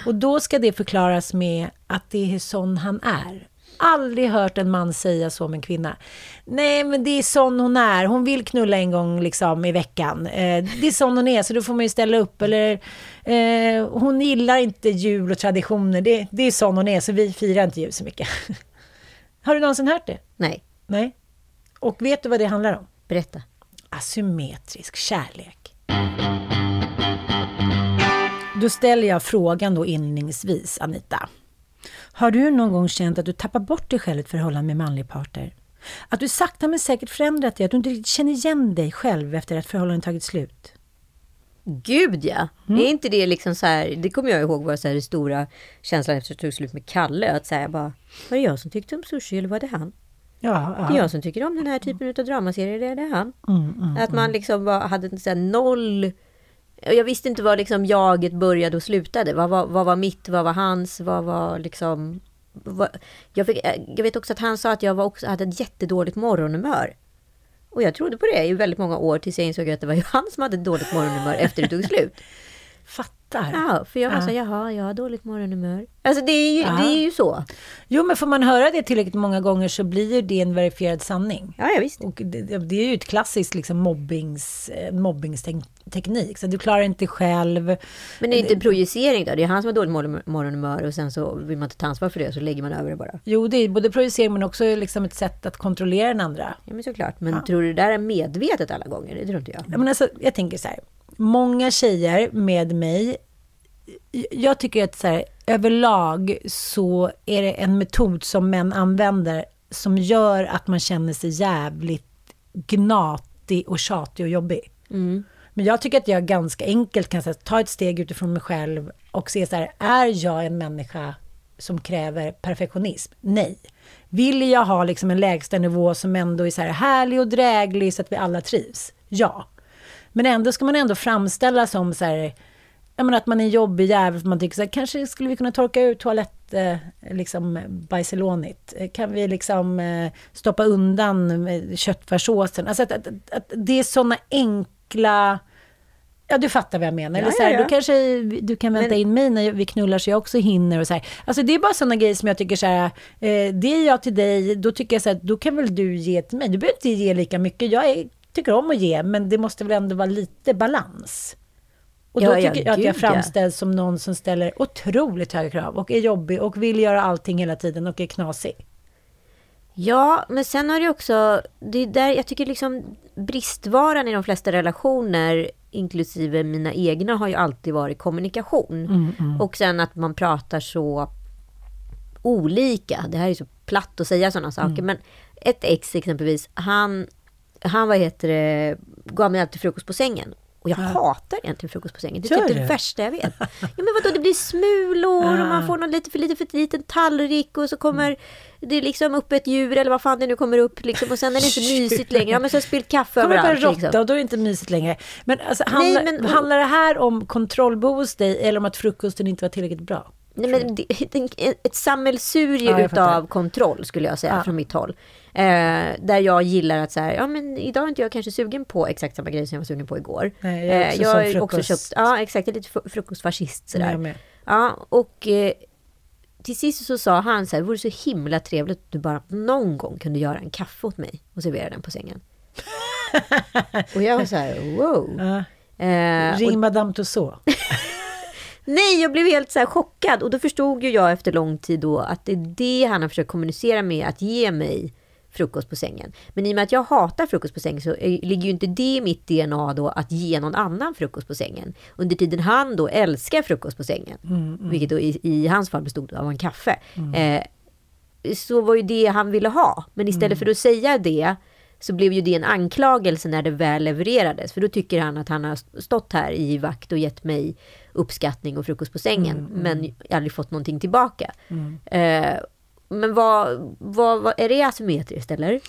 [SPEAKER 2] Och då ska det förklaras med att det är sån han är. aldrig hört en man säga så om en kvinna. Nej, men det är sån hon är. Hon vill knulla en gång liksom i veckan. Eh, det är sån hon är, så då får man ju ställa upp. Eller eh, hon gillar inte jul och traditioner. Det, det är sån hon är, så vi firar inte jul så mycket. Har du någonsin hört det?
[SPEAKER 1] Nej,
[SPEAKER 2] Nej. Och vet du vad det handlar om?
[SPEAKER 1] berätta.
[SPEAKER 2] Asymmetrisk kärlek. Då ställer jag frågan då inledningsvis, Anita. Har du någon gång känt att du tappar bort dig själv i ett förhållande med manlig partner? Att du sakta men säkert förändrat dig, att du inte riktigt känner igen dig själv efter att förhållandet tagit slut?
[SPEAKER 1] Gud ja!
[SPEAKER 2] Mm.
[SPEAKER 1] Är inte det liksom så här, det kommer jag ihåg var så här, det stora känslan efter att det tog slut med Kalle. Att säga bara, var det jag som tyckte om sushi eller var det han?
[SPEAKER 2] Ja,
[SPEAKER 1] Det är jag som tycker om den här typen av dramaserier, det är det han.
[SPEAKER 2] Mm,
[SPEAKER 1] att man liksom var, hade så här noll... Jag visste inte var liksom jaget började och slutade. Vad var, vad var mitt, vad var hans, vad var liksom... Vad, jag, fick, eh, jag vet också att han sa att jag var också, hade ett jättedåligt morgonhumör. Och jag trodde på det i väldigt många år tills jag insåg att det var ju han som hade ett dåligt morgonhumör efter det tog slut.
[SPEAKER 2] Fattar.
[SPEAKER 1] Ja, för jag var
[SPEAKER 2] Ja.
[SPEAKER 1] så jaha, jag har dåligt morgonhumör. Alltså det är ju,
[SPEAKER 2] Ja.
[SPEAKER 1] det är ju så.
[SPEAKER 2] Jo, men får man höra det tillräckligt många gånger så blir ju det en verifierad sanning.
[SPEAKER 1] Ja, ja visst.
[SPEAKER 2] Och det, det är ju ett klassiskt liksom mobbings, eh, mobbningsteknik. Så du klarar inte själv.
[SPEAKER 1] Men det är inte en projicering då? Det är han som har dåligt morgon- morgonhumör och sen så vill man inte ta ansvar för det så lägger man över det bara.
[SPEAKER 2] Jo, det är både projicering men också liksom ett sätt att kontrollera den andra.
[SPEAKER 1] Ja men såklart. Men tror du det där är medvetet alla gånger? Det tror inte jag.
[SPEAKER 2] Jag, menar, alltså, jag tänker så här. Många tjejer med mig. Jag tycker att så här, överlag så är det en metod som män använder som gör att man känner sig jävligt gnatig och tjatig och jobbig. Men jag tycker att jag ganska enkelt kan här, ta ett steg utifrån mig själv och se så här, är jag en människa som kräver perfektionism? Nej. Vill jag ha liksom en lägsta nivå som ändå är så här härlig och dräglig så att vi alla trivs? Ja. Men ändå ska man ändå framställa som så här, jag menar att man är en jobbig jävel för man tycker så här, kanske skulle vi kunna torka ut toalett, eh, liksom bajselånigt? Kan vi liksom eh, stoppa undan eh, köttfärssåsen? Alltså att, att, att, att det är sådana enkla... Ja, du fattar vad jag menar. Eller så här,
[SPEAKER 1] ja, ja.
[SPEAKER 2] Då kanske du kan vänta
[SPEAKER 1] Men-
[SPEAKER 2] in mig när vi knullar så jag också hinner och så här. Alltså det är bara sådana grejer som jag tycker så här, eh, det är jag till dig, då tycker jag så här, då kan väl du ge till mig. Du behöver inte ge lika mycket. Jag är, tycker om att ge, men det måste väl ändå vara lite balans. Och då
[SPEAKER 1] Ja, ja,
[SPEAKER 2] tycker jag att jag
[SPEAKER 1] ja.
[SPEAKER 2] framställs som någon som ställer otroligt höga krav och är jobbig och vill göra allting hela tiden och är knasig.
[SPEAKER 1] Ja, men sen har det också, det är där jag tycker liksom bristvaran i de flesta relationer, inklusive mina egna, har ju alltid varit kommunikation. Och sen att man pratar så olika. Det här är så platt att säga sådana saker. Men ett ex exempelvis, han, han vad heter det, gav mig alltid frukost på sängen. Och jag hatar egentligen frukost på sängen. Det är
[SPEAKER 2] Gör
[SPEAKER 1] typ det värsta jag vet. Ja, men vadå, det blir smulor och man får någon lite för lite för liten tallrik och så kommer det liksom upp ett djur eller vad fan det nu kommer upp liksom, och sen är det inte mysigt längre. Ja men så har spillt kaffe
[SPEAKER 2] Kommer upp en
[SPEAKER 1] överallt.
[SPEAKER 2] råtta
[SPEAKER 1] Liksom.
[SPEAKER 2] och då är det inte mysigt längre. Men, alltså, handlar,
[SPEAKER 1] men-
[SPEAKER 2] handlar det här om kontrollbo hos dig eller om att frukosten inte var tillräckligt bra?
[SPEAKER 1] Nej, men det, ett sammelsurie
[SPEAKER 2] Ja,
[SPEAKER 1] utav kontroll skulle jag säga
[SPEAKER 2] Ja.
[SPEAKER 1] från mitt håll. Eh, där jag gillar att så här, ja men idag är inte jag kanske sugen på exakt samma grej som jag var sugen på igår.
[SPEAKER 2] Nej, jag är också
[SPEAKER 1] jag har också köpt, ja exakt, jag är lite fr- frukostfascist sådär. Ja, och eh, till sist så sa han så här, det vore så himla trevligt att du bara någon gång kunde göra en kaffe åt mig och servera den på sängen. och jag var så här, wow.
[SPEAKER 2] Ja.
[SPEAKER 1] Eh,
[SPEAKER 2] Ring Madame Tussauds.
[SPEAKER 1] Nej, jag blev helt så här chockad. Och då förstod ju jag efter lång tid då att det är det han har försökt kommunicera med, att ge mig frukost på sängen. Men i och med att jag hatar frukost på sängen så ligger ju inte det i mitt DNA då att ge någon annan frukost på sängen. Under tiden han då älskar frukost på sängen, vilket då i, i hans fall bestod av en kaffe, eh, så var ju det han ville ha. Men istället för att säga det så blev ju det en anklagelse när det väl levererades. För då tycker han att han har stått här i vakt och gett mig uppskattning och frukost på sängen. Men aldrig fått någonting tillbaka. Eh, men vad, vad, vad, är det asymmetriskt eller?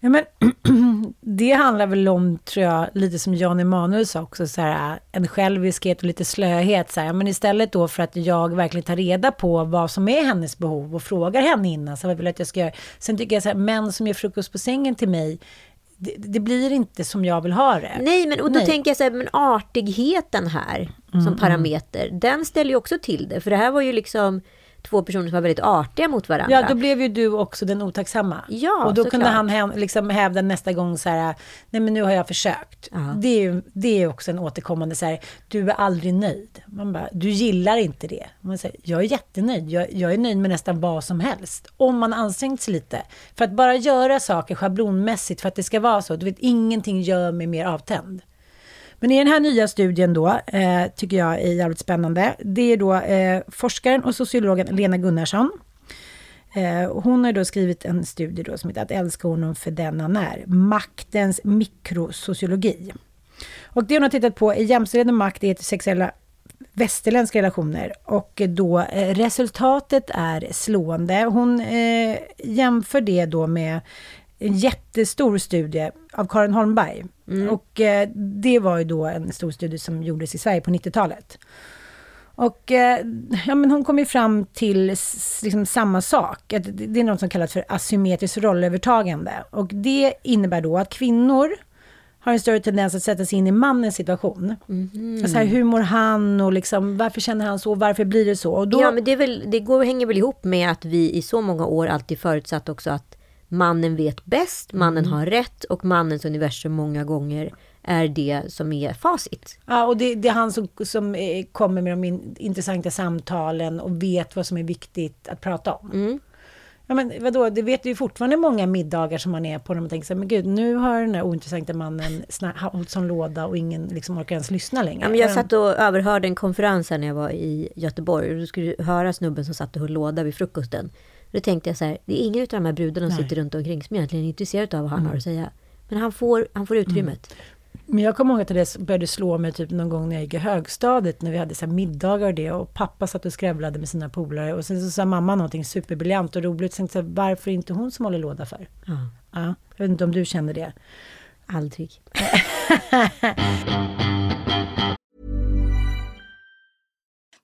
[SPEAKER 2] Ja, men, det handlar väl om, tror jag, lite som Jan Emanuel sa också, så här, en själviskhet och lite slöhet. Så här. Men istället då för att jag verkligen tar reda på vad som är hennes behov och frågar henne innan, så vad vill jag att jag ska göra. Sen tycker jag så här, män som gör frukost på sängen till mig, det, det blir inte som jag vill ha det.
[SPEAKER 1] Nej, men och då
[SPEAKER 2] Nej.
[SPEAKER 1] tänker jag så här, men artigheten här som parameter, den ställer ju också till det. För det här var ju liksom, två personer som var väldigt artiga mot varandra.
[SPEAKER 2] Ja, då blev ju du också den otacksamma.
[SPEAKER 1] Ja,
[SPEAKER 2] Och då
[SPEAKER 1] såklart.
[SPEAKER 2] kunde han liksom hävda nästa gång så här, nej men nu har jag försökt. Det är ju det är också en återkommande så här, du är aldrig nöjd. Man bara, du gillar inte det. Man säger, jag är jättenöjd. Jag, jag är nöjd med nästan vad som helst. Om man ansträngt sig lite. För att bara göra saker schablonmässigt för att det ska vara så. Du vet, ingenting gör mig mer avtänd. Men i den här nya studien då, eh, tycker jag är jävligt spännande. Det är då eh, forskaren och sociologen Lena Gunnarsson. Eh, hon har då skrivit en studie då som heter Att älska honom för den han är. Maktens mikrosociologi. Och det hon har tittat på är jämställdhet och makt i heterosexuella västerländska relationer. Och då eh, resultatet är slående. Hon eh, jämför det då med en jättestor studie av Karin Holmberg. Och eh, det var ju då en stor studie som gjordes i Sverige på 90-talet. Och eh, ja, men hon kom ju fram till liksom samma sak. Att det är något som kallas för asymmetriskt rollövertagande. Och det innebär då att kvinnor har en större tendens att sätta sig in i mannens situation. Så här, hur mår han och liksom, varför känner han så, varför blir det så? Då,
[SPEAKER 1] Ja, men det, väl, det går, hänger väl ihop med att vi i så många år alltid förutsatt också att mannen vet bäst, mannen
[SPEAKER 2] Mm.
[SPEAKER 1] har rätt och mannens universum många gånger är det som är facit.
[SPEAKER 2] Ja, och det, det är han som, som eh, kommer med de in, intressanta samtalen och vet vad som är viktigt att prata om. Ja, men vadå, det vet ju fortfarande många middagar som man är på när man tänker så här, men gud, nu har den här ointressanta mannen hållit som låda och ingen liksom orkar ens lyssna längre.
[SPEAKER 1] Ja, men jag satt och överhörde en konferens här när jag var i Göteborg. Och då skulle du höra snubben som satt och höll låda vid frukosten. Och då tänkte jag så här, det är ingen av de här brudarna som sitter runt omkring som egentligen är intresserad av vad han har att säga. Men han får, han får utrymmet.
[SPEAKER 2] Men jag kommer ihåg att det började slå mig typ någon gång när jag gick i högstadiet när vi hade så middagar och det och pappa satt och skrävlade med sina polare och sen så sa mamma någonting superbriljant och roligt. Så tänkte jag, varför inte hon som håller låda för?
[SPEAKER 1] Ja,
[SPEAKER 2] Ja, jag vet inte om du känner det.
[SPEAKER 1] aldrig.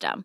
[SPEAKER 4] system.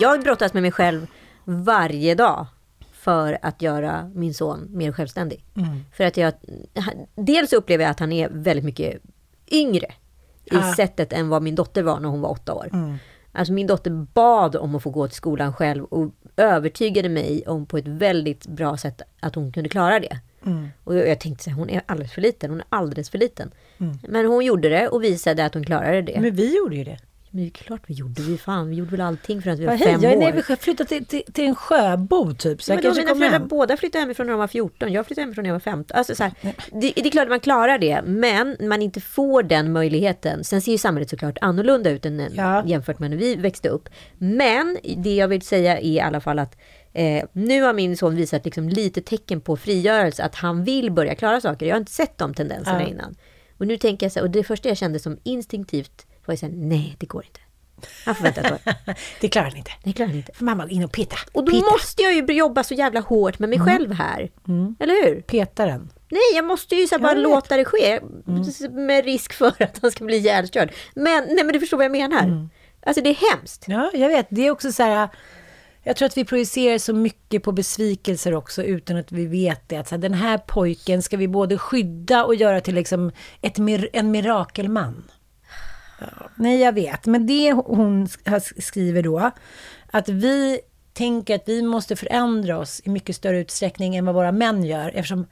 [SPEAKER 1] Jag brottas med mig själv varje dag för att göra min son mer självständig. För att jag, dels upplever jag att han är väldigt mycket yngre i
[SPEAKER 2] Ja.
[SPEAKER 1] sättet än vad min dotter var när hon var åtta år. Alltså min dotter bad om att få gå till skolan själv och övertygade mig om på ett väldigt bra sätt att hon kunde klara det. Och jag, tänkte så här, hon är alldeles för liten, hon är alldeles för liten. Men hon gjorde det och visade att hon klarade det. Men,
[SPEAKER 2] Men vi gjorde ju det.
[SPEAKER 1] Det är klart vi gjorde, vi fan, vi gjorde väl allting för att vi var
[SPEAKER 2] hej,
[SPEAKER 1] fem
[SPEAKER 2] jag är
[SPEAKER 1] år.
[SPEAKER 2] vid sjö- flyttat till, till, till en sjöbo typ. Så jag
[SPEAKER 1] Men
[SPEAKER 2] kanske
[SPEAKER 1] mina föräldrar
[SPEAKER 2] hem.
[SPEAKER 1] båda flyttade hemifrån när de var 14. Jag flyttade hemifrån när jag var 15. Alltså, så här, det, det är klart att man klarar det, men man inte får den möjligheten. Sen ser ju samhället såklart annorlunda ut än
[SPEAKER 2] Ja.
[SPEAKER 1] jämfört med när vi växte upp. Men det jag vill säga är i alla fall att eh, nu har min son visat liksom lite tecken på frigörelse, att han vill börja klara saker. Jag har inte sett de tendenserna
[SPEAKER 2] Ja.
[SPEAKER 1] innan. Och nu tänker jag så här, och det första jag kände som instinktivt var ju så här, nej det går inte. Han får vänta ett år.
[SPEAKER 2] Det klarar ni inte.
[SPEAKER 1] Det klarar han inte.
[SPEAKER 2] För mamma, in och peta.
[SPEAKER 1] Och då
[SPEAKER 2] peta.
[SPEAKER 1] måste jag ju jobba så jävla hårt med mig själv här. Eller hur?
[SPEAKER 2] Peta den.
[SPEAKER 1] Nej, jag måste ju så bara
[SPEAKER 2] Jag vet.
[SPEAKER 1] låta det ske. Med risk för att han ska bli ihjälkörd. Men, nej men du förstår vad jag menar. Alltså det är hemskt.
[SPEAKER 2] Ja, jag vet. Det är också så här... Jag tror att vi projicerar så mycket på besvikelser också utan att vi vet det. Att så här, den här pojken ska vi både skydda och göra till liksom ett, en mirakelman. Nej, jag vet. Men det hon skriver då, att vi tänker att vi måste förändra oss i mycket större utsträckning än vad våra män gör, eftersom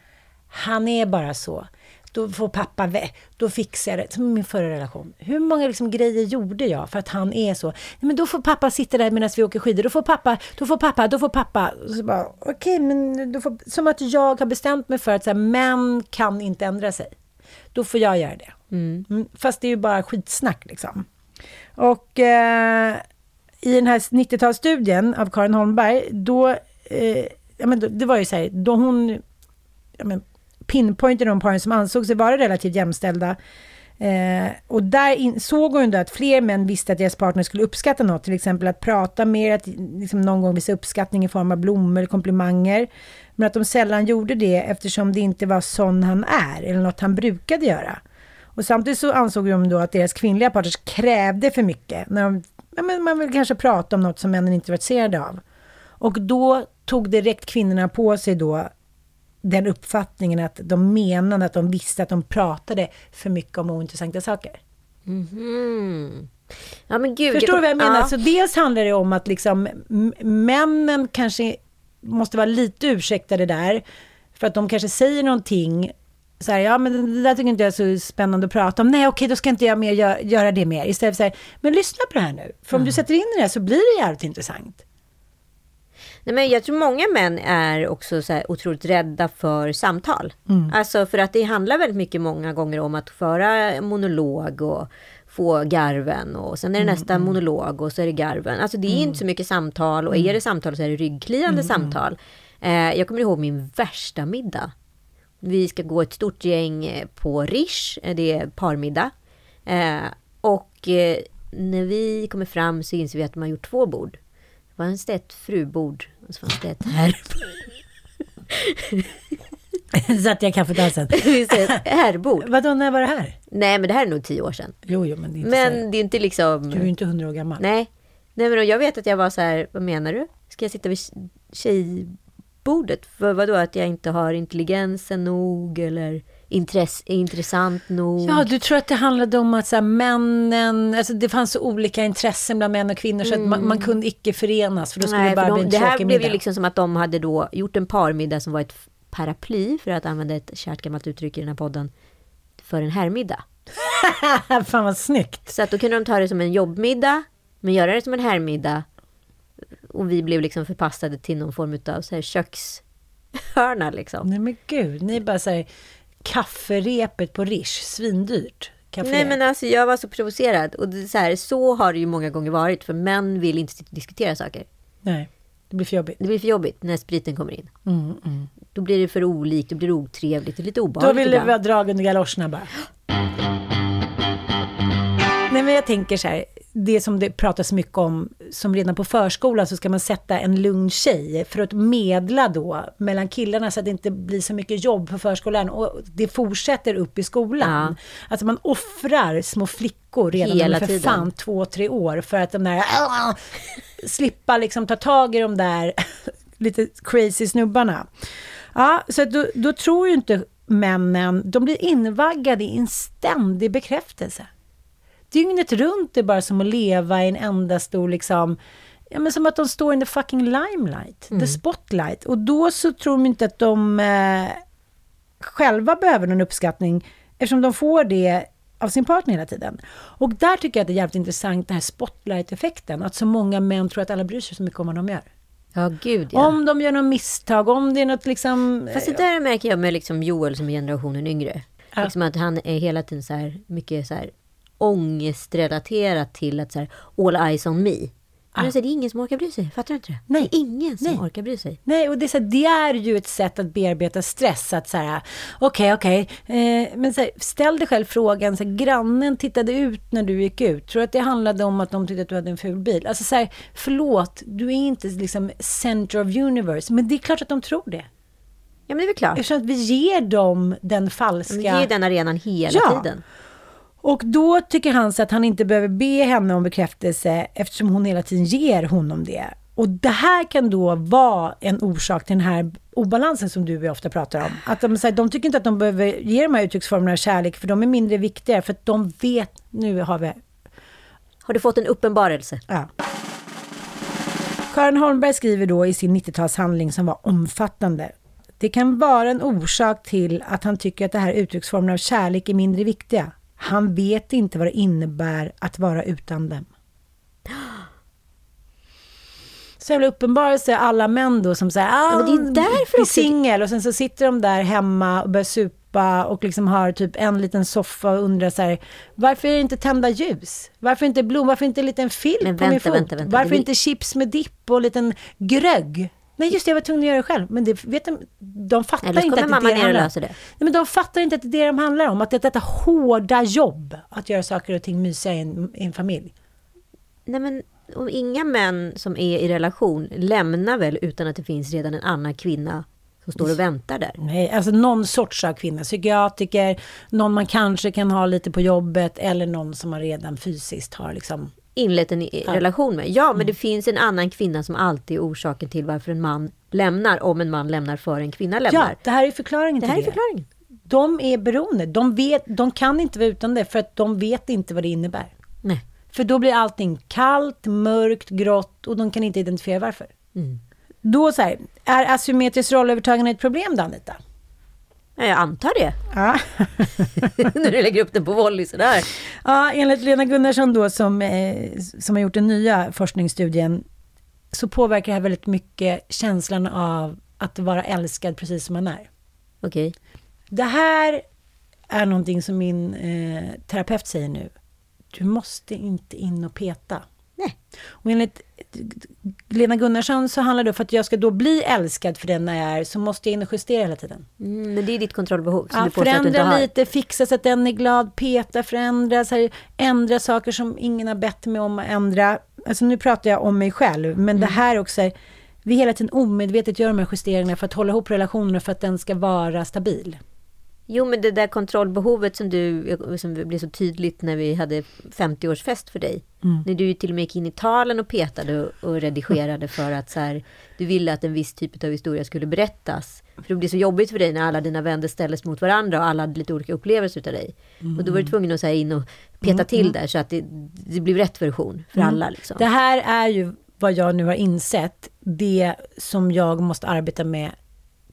[SPEAKER 2] han är bara så. Då får pappa, vä- då fixar jag det. Som i min förra relation. Hur många liksom grejer gjorde jag för att han är så? Nej, men då får pappa sitta där medan vi åker skidor. Då får pappa, då får pappa, då får pappa. Och Så bara, okej, men då får, som att jag har bestämt mig för att så här, män kan inte ändra sig. Då får jag göra det. Mm. mm, fast det är ju bara skitsnack liksom. Och eh, i den här 90-talsstudien av Karin Holmberg, då, eh, ja, men då, det var ju så här, då hon ja, men, pinpointade de paren som ansåg sig vara relativt jämställda. Eh, och där in, såg hon då att fler män visste att deras partner skulle uppskatta något, till exempel att prata mer, att liksom någon gång visa uppskattning i form av blommor eller komplimanger. Men att de sällan gjorde det eftersom det inte var sån han är, eller något han brukade göra. Och samtidigt så ansåg de då att deras kvinnliga partners krävde för mycket. När de, ja, men man vill kanske prata om något som männen inte var intresserade av. Och då tog direkt kvinnorna på sig då den uppfattningen att de menade att de visste att de pratade för mycket om ointressanta saker.
[SPEAKER 1] Mhm. Ja, men gud.
[SPEAKER 2] Förstår du vad jag menar?
[SPEAKER 1] Ja.
[SPEAKER 2] Så dels handlar det om att liksom, männen kanske måste vara lite ursäktade där. För att de kanske säger någonting. Så här, ja men det där tycker inte jag är så spännande att prata om. Nej okej, då ska inte jag mer gö- göra det mer. Istället för så här, men lyssna på det här nu. För om du sätter in det här så blir det jävligt intressant.
[SPEAKER 1] Nej, men jag tror många män är också så här otroligt rädda för samtal. Alltså för att det handlar väldigt mycket många gånger om att föra monolog och få garven och sen är det nästa monolog och så är det garven. Alltså det är inte så mycket samtal och är det samtal så är det ryggkliande samtal. Eh, jag kommer ihåg min värsta middag. Vi ska gå ett stort gäng eh, på Rish, eh, det är parmiddag. Eh, och eh, när vi kommer fram så inser vi att de har gjort två bord. Det fanns det ett frubord och så fanns det ett herrbord.
[SPEAKER 2] Satt jag i kaffedansen.
[SPEAKER 1] Herrbord.
[SPEAKER 2] Vadå, när var det här?
[SPEAKER 1] Nej, men det här är nog tio år sedan.
[SPEAKER 2] Jo, jo, men det är inte
[SPEAKER 1] Men det är inte liksom...
[SPEAKER 2] Du är ju inte hundra år gammal.
[SPEAKER 1] Nej. Nej, men jag vet att jag var så här, vad menar du? Ska jag sitta vid tjejbordet? För vadå, att jag inte har intelligensen nog eller intress, intressant nog?
[SPEAKER 2] Ja, du tror att det handlade om att så här, männen, alltså det fanns så olika intressen bland män och kvinnor så att man, man kunde icke förenas för då skulle
[SPEAKER 1] Mm. Nej,
[SPEAKER 2] det bara
[SPEAKER 1] för
[SPEAKER 2] bli
[SPEAKER 1] de,
[SPEAKER 2] en
[SPEAKER 1] det här blev ju liksom som att de hade då gjort en parmiddag som var ett paraply, för att använda ett kärt gammalt uttryck i den här podden, för en herrmiddag.
[SPEAKER 2] Fan vad snyggt.
[SPEAKER 1] Så att då kunde de ta det som en jobbmiddag, men göra det som en herrmiddag. Och vi blev liksom förpassade till någon form av så här kökshörna liksom.
[SPEAKER 2] Nej men gud, ni bara här, kafferepet på Rish, svindyrt. Kaffe.
[SPEAKER 1] Nej men alltså jag var så provocerad. Och det är så, här, så har det ju många gånger varit, för män vill inte diskutera saker.
[SPEAKER 2] Nej, det blir för jobbigt.
[SPEAKER 1] Det blir för jobbigt när spriten kommer in. Då blir det för olikt, då blir det otrevligt och lite
[SPEAKER 2] Då
[SPEAKER 1] obehagligt
[SPEAKER 2] vill det
[SPEAKER 1] ibland.
[SPEAKER 2] vara drag under galoscherna bara. Nej men jag tänker så här, det som det pratas mycket om, som redan på förskolan så ska man sätta en lugn tjej för att medla då mellan killarna så att det inte blir så mycket jobb på förskolan och det fortsätter upp i skolan. Alltså man offrar små flickor redan
[SPEAKER 1] Hela
[SPEAKER 2] för
[SPEAKER 1] tiden.
[SPEAKER 2] fan två, tre år för att de där slippa liksom ta tag i de där lite crazy snubbarna. Ja, så då, då tror ju inte männen, de blir invaggade i en ständig bekräftelse. Dygnet runt är bara som att leva i en enda stor liksom, ja men som att de står in the fucking limelight, the spotlight. Och då så tror de inte att de eh, själva behöver någon uppskattning eftersom de får det av sin partner hela tiden. Och där tycker jag att det är jävligt intressant, den här spotlight-effekten. Att så många män tror att alla bryr sig så mycket om vad de gör.
[SPEAKER 1] Ja, gud ja.
[SPEAKER 2] Om de gör något misstag, om det är något liksom...
[SPEAKER 1] Fast det där märker jag med liksom Joel som är generationen yngre.
[SPEAKER 2] Ja.
[SPEAKER 1] Liksom att han är hela tiden så här, mycket så här ångestrelaterat till att så här, all eyes on me. Men alltså, det är ingen som orkar bry sig, fattar du inte det?
[SPEAKER 2] Nej.
[SPEAKER 1] Det är ingen som
[SPEAKER 2] Nej.
[SPEAKER 1] orkar bry sig.
[SPEAKER 2] Nej, och det är, så här, det är ju ett sätt att bearbeta stress. Att så här, okej, okej. Eh, men så här, ställ dig själv frågan, så här, grannen tittade ut när du gick ut. Tror du att det handlade om att de tyckte att du hade en ful bil? Alltså så här, förlåt, du är inte liksom center of universe. Men det är klart att de tror det.
[SPEAKER 1] Ja, men det är väl klart.
[SPEAKER 2] Eftersom att vi ger dem den falska...
[SPEAKER 1] Det är ju den arenan hela
[SPEAKER 2] Ja.
[SPEAKER 1] tiden.
[SPEAKER 2] Och då tycker han så att han inte behöver be henne om bekräftelse eftersom hon hela tiden ger honom det. Och det här kan då vara en orsak till den här obalansen som du och jag ofta pratar om. Att de, så här, de tycker inte att de behöver ge de här uttrycksformerna kärlek för de är mindre viktiga för att de vet, nu har vi
[SPEAKER 1] Har du fått en uppenbarelse?
[SPEAKER 2] Ja. Karin Holmberg skriver då i sin 90-talshandling som var omfattande. Det kan vara en orsak till att han tycker att det här uttrycksformen av kärlek är mindre viktiga. Han vet inte vad det innebär att vara utan dem. Så jävla uppenbarelse alla män då som säger ah,
[SPEAKER 1] men det är därför
[SPEAKER 2] blir
[SPEAKER 1] också-
[SPEAKER 2] singel och sen så sitter de där hemma och börjar supa och liksom har typ en liten soffa och undrar så här varför är det inte tända ljus? Varför inte blom? Varför inte en liten filt på min
[SPEAKER 1] vänta,
[SPEAKER 2] fot?
[SPEAKER 1] vänta, vänta.
[SPEAKER 2] Varför
[SPEAKER 1] blir-
[SPEAKER 2] inte chips med dipp och en liten glögg? Nej just det, jag var tvungen att göra det själv. Men det vet de, de fattar
[SPEAKER 1] Eller
[SPEAKER 2] inte att det är det
[SPEAKER 1] och
[SPEAKER 2] handlar om.
[SPEAKER 1] det.
[SPEAKER 2] Nej, men de fattar inte att det är det de handlar om. Att det är detta hårda jobb att göra saker och ting mysiga i en, i en familj.
[SPEAKER 1] Nej men om inga män som är i relation lämnar väl utan att det finns redan en annan kvinna som står och väntar där.
[SPEAKER 2] Nej, alltså någon sorts av kvinna. Psykiatriker, någon man kanske kan ha lite på jobbet eller någon som man redan fysiskt har liksom...
[SPEAKER 1] Inlett en i- relation med. Ja, men det finns en annan kvinna som alltid är orsaken till varför en man lämnar, om en man lämnar för en kvinna lämnar.
[SPEAKER 2] Ja, det här är förklaringen
[SPEAKER 1] det
[SPEAKER 2] till
[SPEAKER 1] här är
[SPEAKER 2] det.
[SPEAKER 1] förklaringen.
[SPEAKER 2] De är beroende. De, vet, de kan inte vara utan det för att de vet inte vad det innebär.
[SPEAKER 1] Nej.
[SPEAKER 2] För då blir allting kallt, mörkt, grått och de kan inte identifiera varför.
[SPEAKER 1] Mm.
[SPEAKER 2] Då så här, är asymmetriskt rollövertagande ett problem då Anita?
[SPEAKER 1] Ja, jag antar det.
[SPEAKER 2] Ja.
[SPEAKER 1] När du lägger upp den på volley sådär.
[SPEAKER 2] Ja, enligt Lena Gunnarsson då som, eh, som har gjort den nya forskningsstudien så påverkar det här väldigt mycket känslan av att vara älskad precis som man är.
[SPEAKER 1] Okej.
[SPEAKER 2] Det här är någonting som min eh, terapeut säger nu. Du måste inte in och peta.
[SPEAKER 1] Nej.
[SPEAKER 2] Och enligt Lena Gunnarsson så handlar det om för att jag ska då bli älskad för den jag är så måste jag in och justera hela tiden.
[SPEAKER 1] Mm, men det är ditt kontrollbehov som
[SPEAKER 2] Ja,
[SPEAKER 1] du påstår att du inte
[SPEAKER 2] förändra
[SPEAKER 1] har.
[SPEAKER 2] lite, fixa så att den är glad, peta, förändra, så här, ändra saker som ingen har bett mig om att ändra. Alltså nu pratar jag om mig själv, men
[SPEAKER 1] Mm.
[SPEAKER 2] det här också är, vi hela tiden omedvetet gör de här justeringarna för att hålla ihop relationen för att den ska vara stabil.
[SPEAKER 1] Jo, men det där kontrollbehovet som du, som blev så tydligt när vi hade 50-årsfest för dig.
[SPEAKER 2] Mm.
[SPEAKER 1] När du till och med gick in i talen och petade och, och redigerade för att så här, du ville att en viss typ av historia skulle berättas. För det blev så jobbigt för dig när alla dina vänner ställdes mot varandra och alla hade lite olika upplevelser utav dig. Och då var du tvungen att så här, in och peta till där så att det, det blev rätt version för alla. Liksom.
[SPEAKER 2] Det här är ju vad jag nu har insett, det som jag måste arbeta med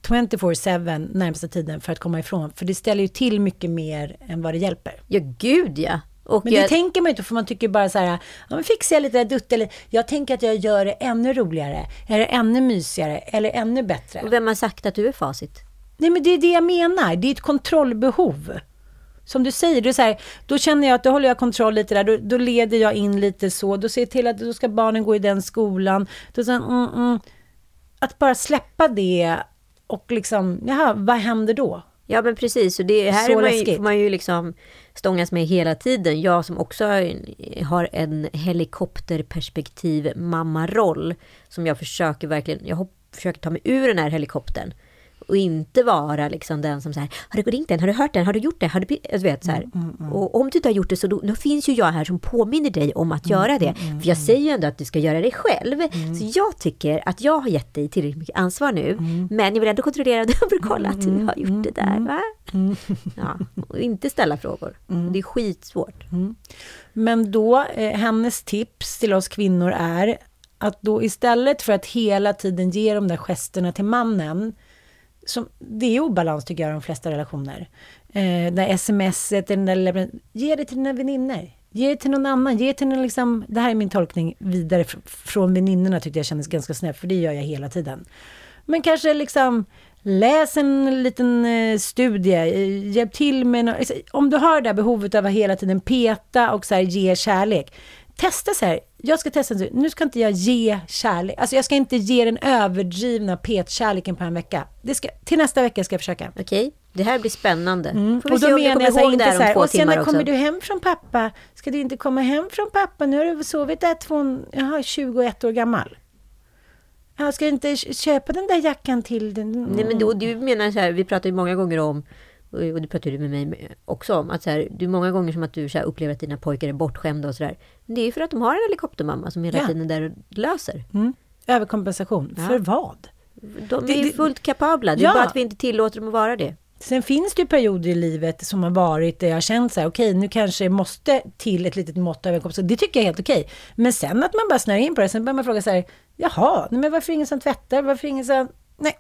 [SPEAKER 2] 24-7 närmsta tiden för att komma ifrån. För det ställer ju till mycket mer än vad det hjälper.
[SPEAKER 1] Ja, gud ja. Och
[SPEAKER 2] Men det
[SPEAKER 1] jag,
[SPEAKER 2] tänker man inte, för man tycker bara så här, ja men fixar jag lite där dutt, eller jag tänker att jag gör det ännu roligare, eller ännu mysigare, eller ännu bättre.
[SPEAKER 1] och vem har sagt att du är facit?
[SPEAKER 2] Nej men det är det jag menar, det är ett kontrollbehov. Som du säger, det är så här, då känner jag att då håller jag kontroll lite där, då, då leder jag in lite så, då ser jag till att då ska barnen gå i den skolan. Då så, mm, mm, att bara släppa det och liksom, jaha, vad händer då?
[SPEAKER 1] Ja men precis, och det här är man ju, får man ju liksom stångas med hela tiden. Jag som också har- en helikopterperspektiv mammaroll som jag försöker verkligen, jag försöker ta mig ur den här helikoptern. Och inte vara liksom den som säger har du ringt den, har du hört den, har du gjort det, har du... bli-" Jag vet, så här.
[SPEAKER 2] Mm,
[SPEAKER 1] Och om du inte har gjort det så då, då finns ju jag här som påminner dig om att göra
[SPEAKER 2] Mm,
[SPEAKER 1] det. För jag säger ju ändå att du ska göra det själv. Så jag tycker att jag har gett dig tillräckligt mycket ansvar nu.
[SPEAKER 2] Mm.
[SPEAKER 1] Men jag vill ändå kontrollera att kolla att du har gjort det där. Va? Ja, och inte ställa frågor.
[SPEAKER 2] Mm.
[SPEAKER 1] Det är skitsvårt.
[SPEAKER 2] Men då, eh, hennes tips till oss kvinnor är att då istället för att hela tiden ge de där gesterna till mannen, som, det är obalans tycker jag i de flesta relationer. Eh, det smset, den där, lilla- ge det till dina väninnor. Ge det till någon annan. Ge det till någon liksom, det här är min tolkning vidare fr- från väninnorna tyckte jag kändes ganska snäll, för det gör jag hela tiden. Men kanske liksom läs en liten eh, studie, eh, hjälp till med något. Om du har det där behovet av att hela tiden peta och så här, ge kärlek, testa så här, jag ska testa, nu Nu ska inte jag ge kärlek, alltså jag ska inte ge den överdrivna petkärleken på en vecka. Det ska, till nästa vecka ska jag försöka.
[SPEAKER 1] Okej, det här blir spännande.
[SPEAKER 2] Mm. Och då menar
[SPEAKER 1] kommer
[SPEAKER 2] jag så här, inte så här, och sen när kommer du hem från pappa? Ska du inte komma hem från pappa? Nu har du sovit där två, jaha, 21 år gammal. Jag ska inte köpa den där jackan till den.
[SPEAKER 1] Nej men då, du menar så här, vi pratar ju många gånger om och det pratar du med mig också om, att så här, är många gånger som att du så upplever att dina pojkar är bortskämda och sådär. Men det är ju för att de har en helikoptermamma som hela
[SPEAKER 2] Ja.
[SPEAKER 1] tiden är där och löser.
[SPEAKER 2] Mm. Överkompensation.
[SPEAKER 1] Ja.
[SPEAKER 2] För vad?
[SPEAKER 1] De
[SPEAKER 2] Det-
[SPEAKER 1] är
[SPEAKER 2] det-
[SPEAKER 1] fullt kapabla, det är
[SPEAKER 2] Ja.
[SPEAKER 1] bara att vi inte tillåter dem att vara det.
[SPEAKER 2] Sen finns det ju perioder i livet som har varit där jag har känt så här, okej, nu kanske det måste till ett litet mått av överkompensation. Det tycker jag är helt okej. Men sen att man bara snöar in på det, sen börjar man fråga så här, jaha, men varför är ingen som tvättar? Varför är ingen som... Nej,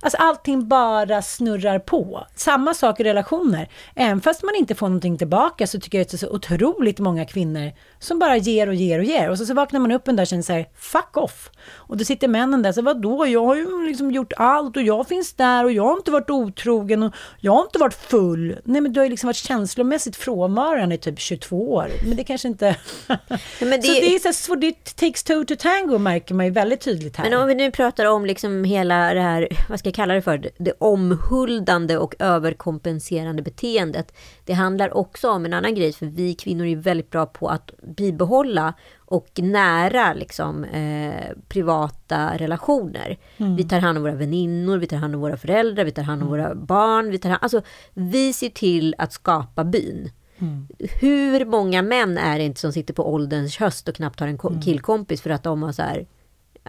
[SPEAKER 2] alltså allting bara snurrar på. Samma sak i relationer. Även fast man inte får någonting tillbaka så tycker jag att det är så otroligt många kvinnor som bara ger och ger och ger. Och så, så vaknar man upp en dag och känner så här, fuck off. Och då sitter männen där, så vadå, jag har ju liksom gjort allt och jag finns där och jag har inte varit otrogen och jag har inte varit full. Nej men du har ju liksom varit känslomässigt frånvarande i typ 22 år. Men det kanske inte...
[SPEAKER 1] men det-
[SPEAKER 2] Så det är så, här, så det takes two to tango märker man ju väldigt tydligt här.
[SPEAKER 1] Men om vi nu pratar om liksom hela det här, vad ska jag kalla det för, det omhuldande och överkompenserande beteendet. Det handlar också om en annan grej, för vi kvinnor är väldigt bra på att bibehålla och nära liksom, eh, privata relationer. Vi tar hand om våra väninnor, vi tar hand om våra föräldrar, vi tar hand om våra barn. Vi, tar hand, alltså, vi ser till att skapa byn. Hur många män är det inte som sitter på ålderns höst och knappt har en ko- killkompis för att de har så här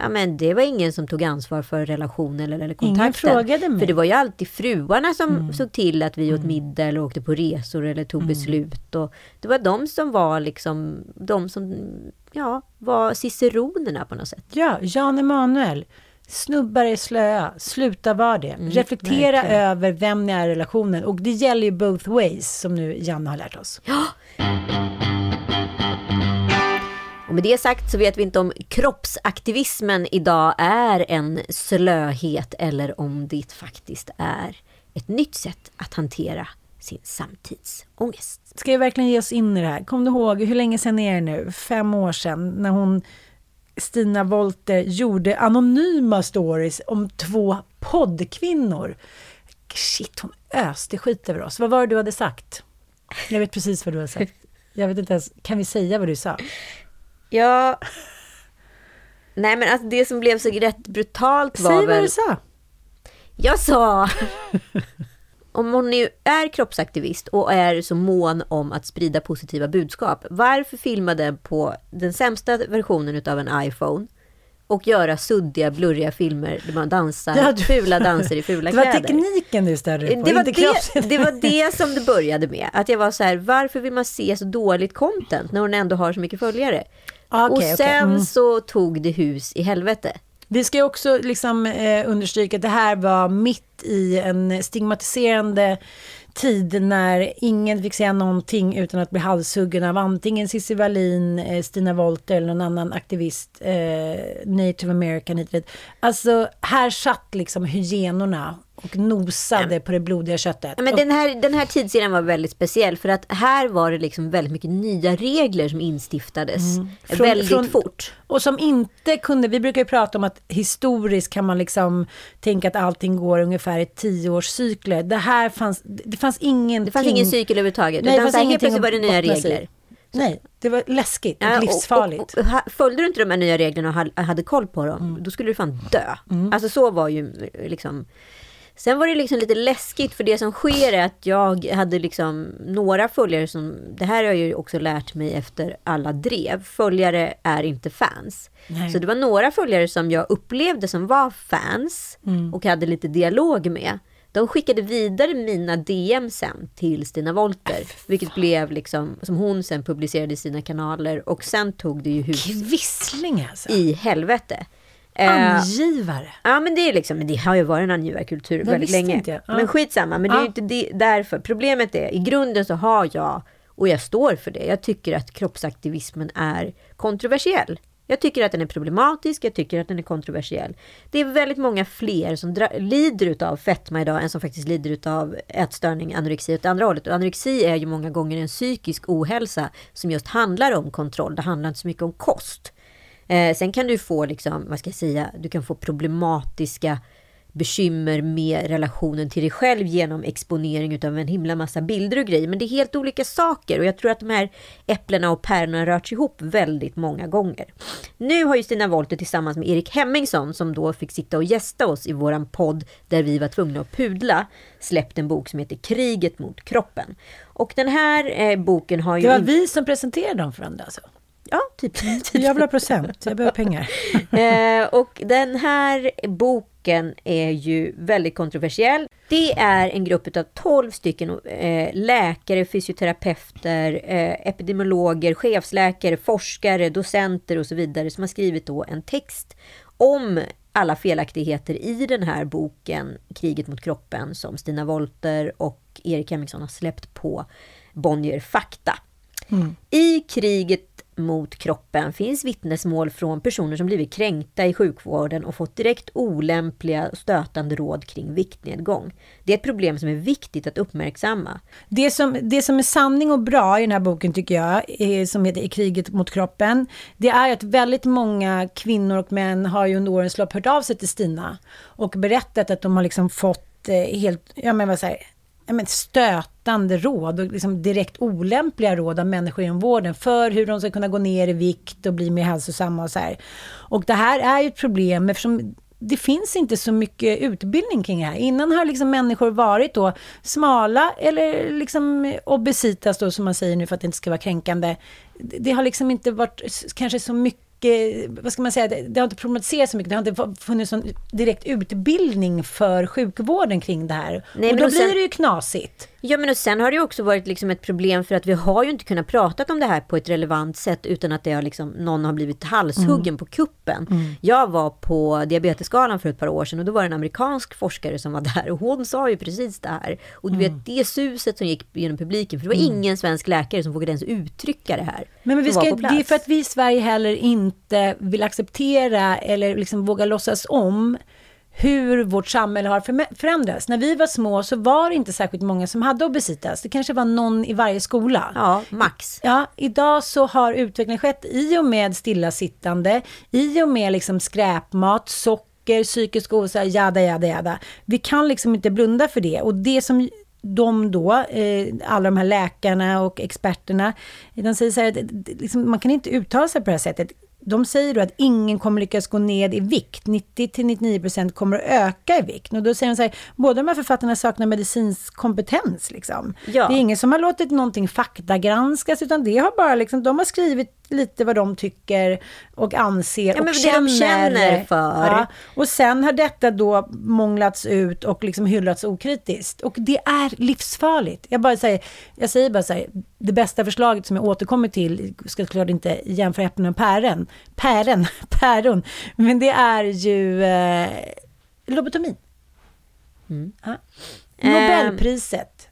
[SPEAKER 1] Ja men det var ingen som tog ansvar för relationen eller, eller kontakten.
[SPEAKER 2] frågade mig. Mm.
[SPEAKER 1] För det var ju alltid fruarna som såg till att vi åt middag eller åkte på resor eller tog beslut. Och det var de som var liksom, de som, ja, var ciceronerna på något sätt.
[SPEAKER 2] Ja, Jan Emanuel. Snubbar är slöa, sluta vara det. Reflektera
[SPEAKER 1] verkligen.
[SPEAKER 2] över vem ni är i relationen. Och det gäller ju both ways, som nu Janne har lärt oss.
[SPEAKER 1] Och med det sagt så vet vi inte om kroppsaktivismen idag är en slöhet eller om det faktiskt är ett nytt sätt att hantera sin samtidsångest.
[SPEAKER 2] Ska vi verkligen ge oss in i det här? Kom du ihåg, hur länge sedan är det nu? Fem år sedan, när hon, Stina Wolter, gjorde anonyma stories om två poddkvinnor. Shit, hon öste skit över oss. Vad var det du hade sagt? Jag vet precis vad du har sagt. Jag vet inte ens, kan vi säga vad du sa?
[SPEAKER 1] Ja... Nej men alltså det som blev så rätt brutalt var
[SPEAKER 2] Säg vad
[SPEAKER 1] väl...
[SPEAKER 2] du sa.
[SPEAKER 1] Jag sa... Om hon nu är kroppsaktivist och är så mån om att sprida positiva budskap, varför filma den på den sämsta versionen utav en iPhone och göra suddiga, blurriga filmer där man dansar
[SPEAKER 2] Ja, du-
[SPEAKER 1] fula danser i fula
[SPEAKER 2] Det var
[SPEAKER 1] kläder?
[SPEAKER 2] tekniken du störde på,
[SPEAKER 1] det var
[SPEAKER 2] inte
[SPEAKER 1] det, det var det som det började med. Att jag var så här, varför vill man se så dåligt content när hon ändå har så mycket följare?
[SPEAKER 2] Ah, okej,
[SPEAKER 1] och sen
[SPEAKER 2] Mm.
[SPEAKER 1] så tog det hus i helvete.
[SPEAKER 2] Vi ska också liksom, eh, understryka att det här var mitt i en stigmatiserande tid när ingen fick säga någonting utan att bli halshuggen av antingen Cissi Wallin, eh, Stina Wolter eller någon annan aktivist, eh, Native American hit och dit. Alltså, här satt liksom hyenorna och nosade på det blodiga köttet.
[SPEAKER 1] Ja, Men den här, den här tidsserien var väldigt speciell för att här var det liksom väldigt mycket nya regler som instiftades
[SPEAKER 2] Mm. Från-
[SPEAKER 1] väldigt
[SPEAKER 2] från-
[SPEAKER 1] fort.
[SPEAKER 2] Och som inte kunde, vi brukar ju prata om att historiskt kan man liksom tänka att allting går ungefär i tioårscykler. Det här fanns, det fanns ingenting.
[SPEAKER 1] Det fanns ingen cykel överhuvudtaget.
[SPEAKER 2] Nej, det
[SPEAKER 1] utan
[SPEAKER 2] fanns
[SPEAKER 1] så här, helt plötsligt var det nya regler.
[SPEAKER 2] Nej, det var läskigt och
[SPEAKER 1] Ja,
[SPEAKER 2] livsfarligt.
[SPEAKER 1] Och, och, och, följde du inte de här nya reglerna och ha- hade koll på dem,
[SPEAKER 2] Mm.
[SPEAKER 1] då skulle du fan dö. Alltså så var ju liksom... Sen var det liksom lite läskigt för det som sker är att jag hade liksom några följare som, det här har jag ju också lärt mig efter alla drev, följare är inte fans.
[SPEAKER 2] Nej.
[SPEAKER 1] Så det var några följare som jag upplevde som var fans
[SPEAKER 2] Mm.
[SPEAKER 1] och hade lite dialog med. De skickade vidare mina DM sen till Stina Wolter, vilket blev liksom, som hon sen publicerade i sina kanaler och sen tog det ju hus
[SPEAKER 2] Kvissling alltså.
[SPEAKER 1] i helvete. Eh,
[SPEAKER 2] Angivare.
[SPEAKER 1] Ja men det är liksom, det har ju varit en angivarkultur väldigt länge.
[SPEAKER 2] inte jag. Ja.
[SPEAKER 1] Men skitsamma, men det är ju inte det, därför. Problemet är, i grunden så har jag, och jag står för det, jag tycker att kroppsaktivismen är kontroversiell. Jag tycker att den är problematisk, jag tycker att den är kontroversiell. Det är väldigt många fler som dra- lider utav fetma idag än som faktiskt lider utav ätstörning, anorexi åt andra hållet. Och anorexi är ju många gånger en psykisk ohälsa som just handlar om kontroll. Det handlar inte så mycket om kost. Eh, sen kan du få, liksom, vad ska jag säga, du kan få problematiska bekymmer med relationen till dig själv genom exponering utav en himla massa bilder och grejer. Men det är helt olika saker och jag tror att de här äpplena och päronen har rört sig ihop väldigt många gånger. Nu har ju Stina Wollter tillsammans med Erik Hemmingsson som då fick sitta och gästa oss i våran podd där vi var tvungna att pudla släppt en bok som heter Kriget mot kroppen. Och den här eh, boken har ju...
[SPEAKER 2] Det var vi som presenterade dem för varandra alltså.
[SPEAKER 1] Ja, typ. typ.
[SPEAKER 2] Jag vill ha procent, jag behöver pengar.
[SPEAKER 1] Eh, och den här boken är ju väldigt kontroversiell. Det är en grupp av 12 stycken eh, läkare, fysioterapeuter, eh, epidemiologer, chefsläkare, forskare, docenter och så vidare som har skrivit då en text om alla felaktigheter i den här boken Kriget mot kroppen som Stina Wolter och Erik Hemmingsson har släppt på Bonnier Fakta.
[SPEAKER 2] Mm.
[SPEAKER 1] I kriget mot kroppen finns vittnesmål från personer som blivit kränkta i sjukvården och fått direkt olämpliga och stötande råd kring viktnedgång. Det är ett problem som är viktigt att uppmärksamma.
[SPEAKER 2] Det som, det som är sanning och bra i den här boken tycker jag, är, som heter I kriget mot kroppen, det är att väldigt många kvinnor och män har ju under årens lopp hört av sig till Stina och berättat att de har liksom fått eh, helt, ja men vad säger ja, men stötande råd och liksom direkt olämpliga råd av människor inom vården för hur de ska kunna gå ner i vikt och bli mer hälsosamma och så här. Och det här är ju ett problem eftersom det finns inte så mycket utbildning kring det här. Innan har liksom människor varit då smala eller liksom obesitas då som man säger nu för att det inte ska vara kränkande. Det har liksom inte varit kanske så mycket vad ska man säga, det, det har inte problematiserats så mycket, det har inte funnits någon direkt utbildning för sjukvården kring det här.
[SPEAKER 1] Nej,
[SPEAKER 2] och då blir det ju knasigt.
[SPEAKER 1] Ja, men och sen har det ju också varit liksom ett problem för att vi har ju inte kunnat prata om det här på ett relevant sätt utan att det har liksom, någon har blivit halshuggen på kuppen. Jag var på Diabetesgalan för ett par år sedan och då var det en amerikansk forskare som var där och hon sa ju precis det här. Och du vet, det suset som gick genom publiken, för det var ingen svensk läkare som vågade ens uttrycka det här.
[SPEAKER 2] Men, men vi ska, det är för att vi i Sverige heller inte vill acceptera eller liksom våga låtsas om hur vårt samhälle har förändrats. När vi var små så var det inte särskilt många som hade obesitas. Det kanske var någon i varje skola.
[SPEAKER 1] Ja, max.
[SPEAKER 2] Ja, idag så har utvecklingen skett i och med stillasittande, i och med liksom skräpmat, socker, psykisk ohälsa, jada, jada, jada. Vi kan liksom inte blunda för det. Och det som de då, eh, alla de här läkarna och experterna, de säger så här, att liksom, man kan inte uttala sig på det här sättet. De säger då att ingen kommer lyckas gå ned i vikt. 90-99% kommer att öka i vikt. Och då säger de så här, båda de här författarna saknar medicinsk kompetens. Liksom.
[SPEAKER 1] Ja.
[SPEAKER 2] Det är ingen som har låtit någonting faktagranskas, utan det har bara liksom, de har skrivit lite vad de tycker och anser
[SPEAKER 1] Ja,
[SPEAKER 2] och känner.
[SPEAKER 1] de känner för.
[SPEAKER 2] Ja, och sen har detta då månglats ut och liksom hyllats okritiskt. Och det är livsfarligt. Jag, bara säger, jag säger bara så här, det bästa förslaget som jag återkommer till, ska såklart inte jämföra äpplen och päron, päron, päron, men det är ju eh, lobotomin.
[SPEAKER 1] Mm.
[SPEAKER 2] Ja. Nobelpriset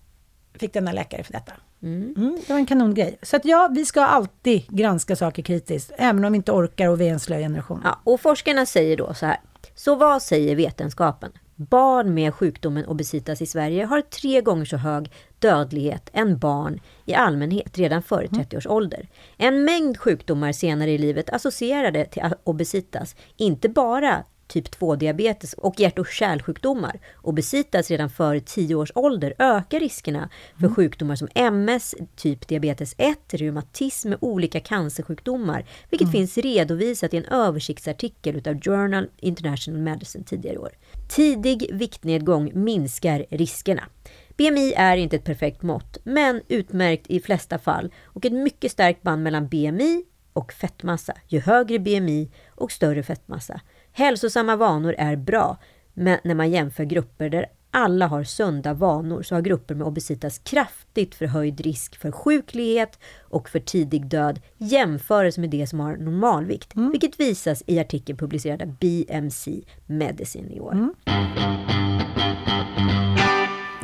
[SPEAKER 2] fick denna läkare för detta. Mm, det var en kanongrej. Så att ja, vi ska alltid granska saker kritiskt, även om vi inte orkar och vi är en slö generation.
[SPEAKER 1] Ja, och forskarna säger då så här. Så vad säger vetenskapen? Barn med sjukdomen obesitas i Sverige har tre gånger så hög dödlighet än barn i allmänhet redan före 30 års ålder. En mängd sjukdomar senare i livet associerade till obesitas, inte bara typ 2-diabetes och hjärt och kärlsjukdomar. Obesitas redan före 10 års ålder ökar riskerna för sjukdomar som MS, typ diabetes 1, reumatism med olika cancersjukdomar, vilket finns redovisat i en översiktsartikel utav Journal International Medicine tidigare i år. Tidig viktnedgång minskar riskerna. BMI är inte ett perfekt mått, men utmärkt i flesta fall och ett mycket starkt band mellan BMI och fettmassa. Ju högre BMI och större fettmassa. Hälsosamma vanor är bra, men när man jämför grupper där alla har sunda vanor så har grupper med obesitas kraftigt förhöjd risk för sjuklighet och för tidig död jämförelse med de som har normalvikt, vilket visas i artikeln publicerad av BMC Medicine i år.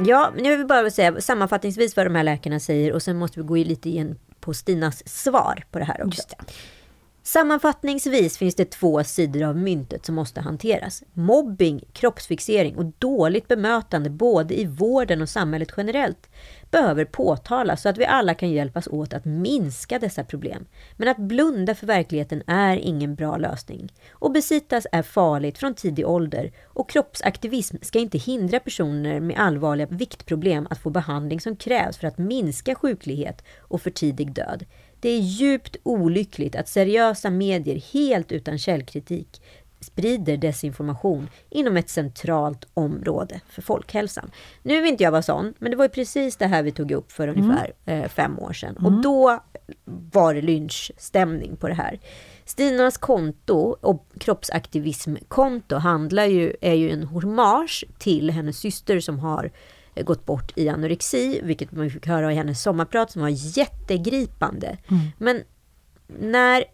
[SPEAKER 1] Ja, nu vill vi bara säga sammanfattningsvis vad de här läkarna säger och sen måste vi gå lite in på Stinas svar på det här också. Sammanfattningsvis finns det två sidor av myntet som måste hanteras. Mobbing, kroppsfixering och dåligt bemötande både i vården och samhället generellt behöver påtalas så att vi alla kan hjälpas åt att minska dessa problem. Men att blunda för verkligheten är ingen bra lösning. Obesitas är farligt från tidig ålder och kroppsaktivism ska inte hindra personer med allvarliga viktproblem att få behandling som krävs för att minska sjuklighet och för tidig död. Det är djupt olyckligt att seriösa medier helt utan källkritik sprider desinformation inom ett centralt område för folkhälsan. Nu vill inte jag vara sån, men det var ju precis det här vi tog upp för ungefär eh, fem år sedan. Och då var det lynchstämning på det här. Stinas konto och kroppsaktivismkonto handlar ju, är ju en hommage till hennes syster som har gått bort i anorexi, vilket man fick höra i hennes sommarprat som var jättegripande. Men när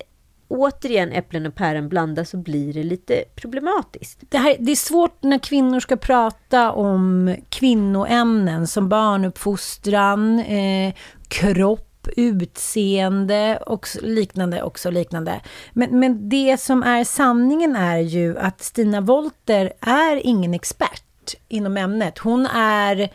[SPEAKER 1] återigen äpplen och päron blandas så blir det lite problematiskt.
[SPEAKER 2] Det, här, det är svårt när kvinnor ska prata om kvinnoämnen som barnuppfostran, eh, kropp, utseende och liknande. Också liknande. Men, men det som är sanningen är ju att Stina Wolter är ingen expert inom ämnet. Hon är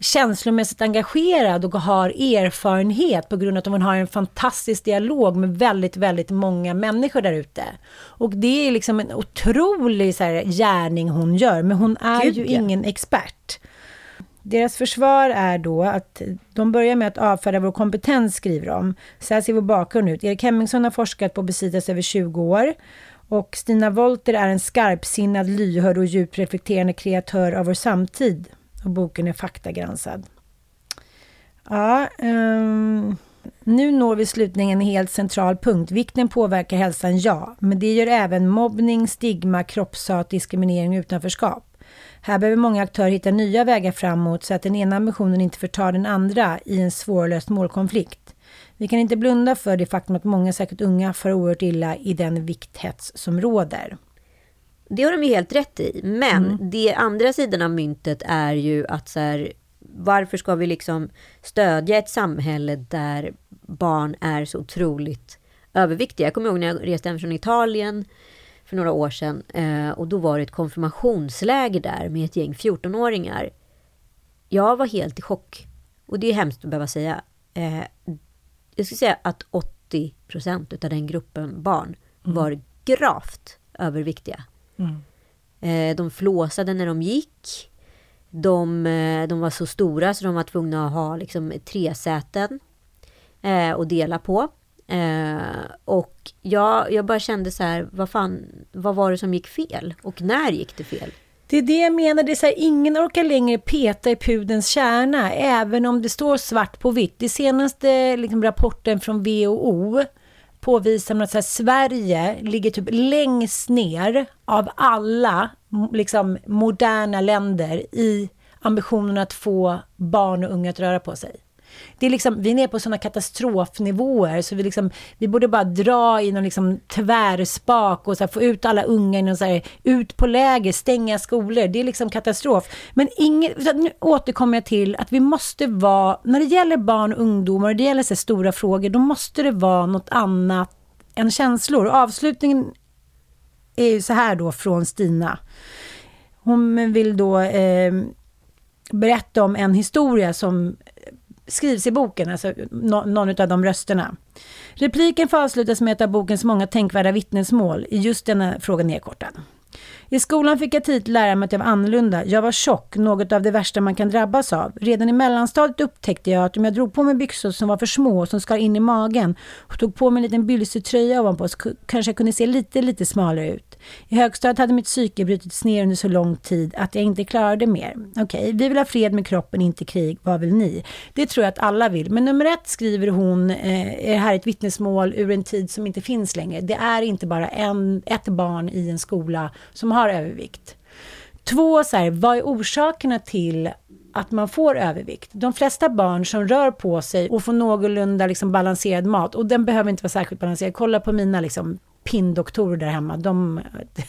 [SPEAKER 2] känslomässigt engagerad och har erfarenhet på grund av att hon har en fantastisk dialog med väldigt, väldigt många människor där ute. Och det är liksom en otrolig så här, gärning hon gör, men hon är
[SPEAKER 1] Gud,
[SPEAKER 2] ju
[SPEAKER 1] ja.
[SPEAKER 2] ingen expert. Deras försvar är då att de börjar med att avfärda vår kompetens, skriver de. Så här ser vår bakgrund ut. Erik Hemmingsson har forskat på besidas över 20 år. Och Stina Wolter är en skarpsinnad, lyhörd och djupt reflekterande kreatör av vår samtid. Och boken är faktagranskad. Ja, um, nu når vi slutligen en helt central punkt. Vikten påverkar hälsan, ja. Men det gör även mobbning, stigma, kroppshat, diskriminering och utanförskap. Här behöver många aktörer hitta nya vägar framåt så att den ena ambitionen inte förtar den andra i en svårlöst målkonflikt. Vi kan inte blunda för det faktum att många, säkert unga, far oerhört illa i den vikthets som råder.
[SPEAKER 1] Det har de ju helt rätt i. Men
[SPEAKER 2] Mm.
[SPEAKER 1] det andra sidan av myntet är ju att så här, varför ska vi liksom stödja ett samhälle där barn är så otroligt överviktiga? Jag kommer ihåg när jag reste hem från Italien för några år sedan eh, och då var det ett konfirmationsläger där med ett gäng 14-åringar. Jag var helt i chock. Och det är hemskt att behöva säga. Jag skulle säga att 80 procent av den gruppen barn var gravt överviktiga. Eh, de flåsade när de gick. De, eh, de var så stora så de var tvungna att ha liksom tre säten eh, att dela på. Eh, och jag, jag bara kände så här, vad fan, vad var det som gick fel? Och när gick det fel?
[SPEAKER 2] Det är det jag menar, det är så här, ingen orkar längre peta i pudens kärna, även om det står svart på vitt. Det senaste liksom, rapporten från WHO påvisar att så här, Sverige ligger typ längst ner av alla liksom, moderna länder i ambitionen att få barn och unga att röra på sig. Det är liksom, vi är nere på sådana katastrofnivåer så vi, liksom, vi borde bara dra i någon liksom tvärspak och så här, få ut alla unga i någon så här, ut på läger, stänga skolor. Det är liksom katastrof. Men ingen, nu återkommer jag till att vi måste vara, när det gäller barn och ungdomar och det gäller så här stora frågor, då måste det vara något annat än känslor. Avslutningen är ju så här då från Stina. Hon vill då eh, berätta om en historia som skrivs i boken, alltså någon av de rösterna. Repliken får avslutas med ett av bokens många tänkvärda vittnesmål i just denna fråga nedkortad. I skolan fick jag tidigt lära mig att jag var annorlunda. Jag var tjock, något av det värsta man kan drabbas av. Redan i mellanstadiet upptäckte jag att om jag drog på mig byxor som var för små och som skar in i magen och tog på mig en liten bylsig tröja ovanpå så kanske jag kunde se lite, lite smalare ut. I högstadiet hade mitt psyke brutits ner under så lång tid att jag inte klarade mer. Okej, vi vill ha fred med kroppen, inte krig. Vad vill ni? Det tror jag att alla vill. Men nummer ett skriver hon, eh, är det här ett vittnesmål ur en tid som inte finns längre. Det är inte bara en, ett barn i en skola som har övervikt. Två, så här, vad är orsakerna till att man får övervikt? De flesta barn som rör på sig och får någorlunda liksom balanserad mat, och den behöver inte vara särskilt balanserad. Kolla på mina liksom, pinndoktorer där hemma. De,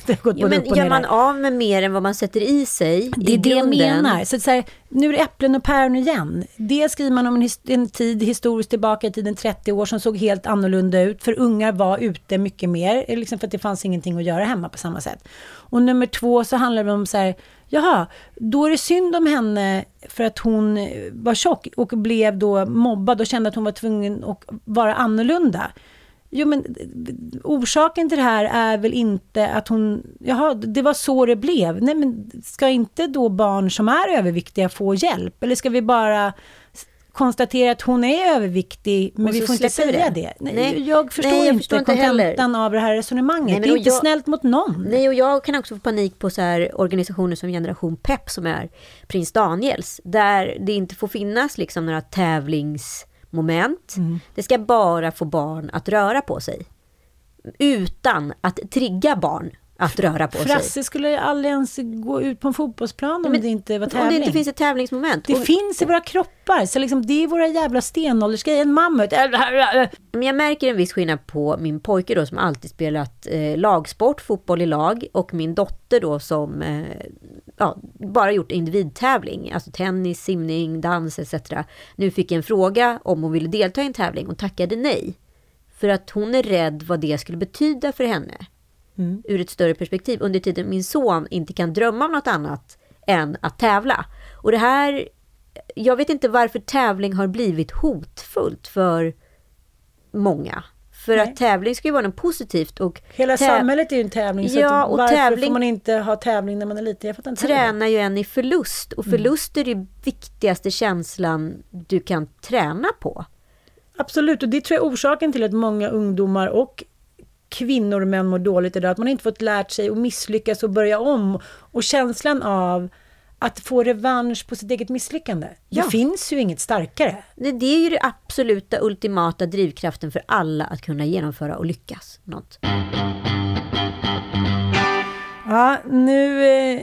[SPEAKER 2] det har gått
[SPEAKER 1] Jo,
[SPEAKER 2] både
[SPEAKER 1] men
[SPEAKER 2] upp och
[SPEAKER 1] gör
[SPEAKER 2] ner
[SPEAKER 1] man av med mer än vad man sätter i sig
[SPEAKER 2] Det är det jag menar. Så, att så här, nu är det äpplen och päron igen. Det skriver man om en, en tid historiskt tillbaka i tiden, 30 år, som såg helt annorlunda ut. För ungar var ute mycket mer, liksom för att det fanns ingenting att göra hemma på samma sätt. Och nummer två så handlar det om så här, jaha, då är det synd om henne för att hon var tjock och blev då mobbad och kände att hon var tvungen att vara annorlunda. Jo, men orsaken till det här är väl inte att hon, jaha, det var så det blev. Nej, men ska inte då barn som är överviktiga få hjälp? Eller ska vi bara konstatera att hon är överviktig, men vi får inte säga
[SPEAKER 1] det?
[SPEAKER 2] det? Nej,
[SPEAKER 1] Nej.
[SPEAKER 2] jag förstår
[SPEAKER 1] Nej, jag
[SPEAKER 2] inte kontentan av det här resonemanget.
[SPEAKER 1] Nej, men
[SPEAKER 2] det är inte
[SPEAKER 1] jag-
[SPEAKER 2] snällt mot någon.
[SPEAKER 1] Nej, och jag kan också få panik på så här organisationer som Generation Pep som är Prins Daniels. Där det inte får finnas liksom några moment.
[SPEAKER 2] Mm.
[SPEAKER 1] Det ska bara få barn att röra på sig. Utan att trigga barn att röra på sig.
[SPEAKER 2] Frasse skulle aldrig ens gå ut på en fotbollsplan om
[SPEAKER 1] Men
[SPEAKER 2] det inte var
[SPEAKER 1] Om
[SPEAKER 2] tävling.
[SPEAKER 1] det inte finns ett tävlingsmoment.
[SPEAKER 2] Det
[SPEAKER 1] Och-
[SPEAKER 2] finns i våra kroppar, så liksom, det är våra jävla stenåldersgrejer. En mammut.
[SPEAKER 1] Men jag märker en viss skillnad på min pojke då som alltid spelat eh, lagsport, fotboll i lag och min dotter då som eh, ja, bara gjort individtävling, alltså tennis, simning, dans etc. Nu fick jag en fråga om hon ville delta i en tävling och tackade nej. För att hon är rädd vad det skulle betyda för henne. Ur ett större perspektiv under tiden min son inte kan drömma om något annat än att tävla. Och det här, jag vet inte varför tävling har blivit hotfullt för många. För
[SPEAKER 2] Nej.
[SPEAKER 1] att tävling ska ju vara något positivt och
[SPEAKER 2] Hela samhället är ju en tävling. Så
[SPEAKER 1] Ja, och
[SPEAKER 2] varför
[SPEAKER 1] tävling-
[SPEAKER 2] får man inte ha tävling när man är liten? Jag fattar inte
[SPEAKER 1] tränar ju en i förlust. Och förlust är den viktigaste känslan du kan träna på.
[SPEAKER 2] Absolut, och det tror jag är orsaken till att många ungdomar och kvinnor och män mår dåligt idag. Att man inte fått lärt sig att misslyckas och börja om. Och känslan av att få revansch på sitt eget misslyckande.
[SPEAKER 1] Ja.
[SPEAKER 2] Det finns ju inget starkare.
[SPEAKER 1] Det, det är ju det absoluta ultimata drivkraften för alla att kunna genomföra och lyckas. Något.
[SPEAKER 2] Ja, nu... Eh,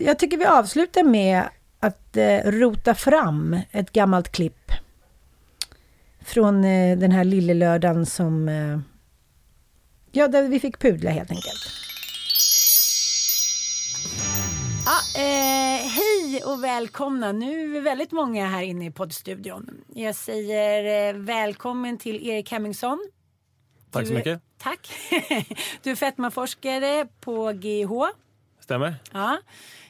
[SPEAKER 2] jag tycker vi avslutar med att eh, rota fram ett gammalt klipp. Från eh, den här lillelördagen som... Ja, där vi fick pudla helt enkelt. Ja, eh, hej och välkomna. Nu är vi väldigt många här inne i poddstudion. Jag säger eh, välkommen till Erik Hemmingsson.
[SPEAKER 5] Tack så
[SPEAKER 2] Du
[SPEAKER 5] mycket.
[SPEAKER 2] Tack. Du är fetmaforskare på GH.
[SPEAKER 5] Stämmer.
[SPEAKER 2] Ja.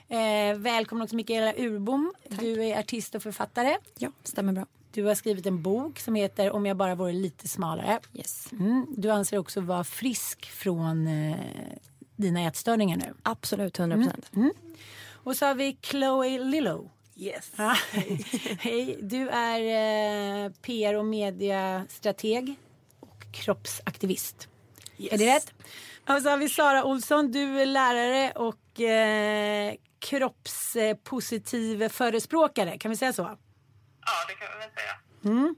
[SPEAKER 2] Eh, välkommen också Mikaela Urbom. Du är artist och författare.
[SPEAKER 6] Ja, stämmer bra.
[SPEAKER 2] Du har skrivit en bok som heter Om jag bara vore lite smalare.
[SPEAKER 6] Yes.
[SPEAKER 2] Mm. Du anser också vara frisk från eh, dina ätstörningar nu.
[SPEAKER 6] Absolut, 100 procent.
[SPEAKER 2] Och så har vi Chloe Lillo. Yes. Ja. Hej, du är eh, PR och mediastrateg och kroppsaktivist. Är det rätt? Och så har vi Sara Olsson, du är lärare och eh, kroppspositiv förespråkare. Kan vi säga så?
[SPEAKER 7] Ja, det kan vi väl säga. Mm.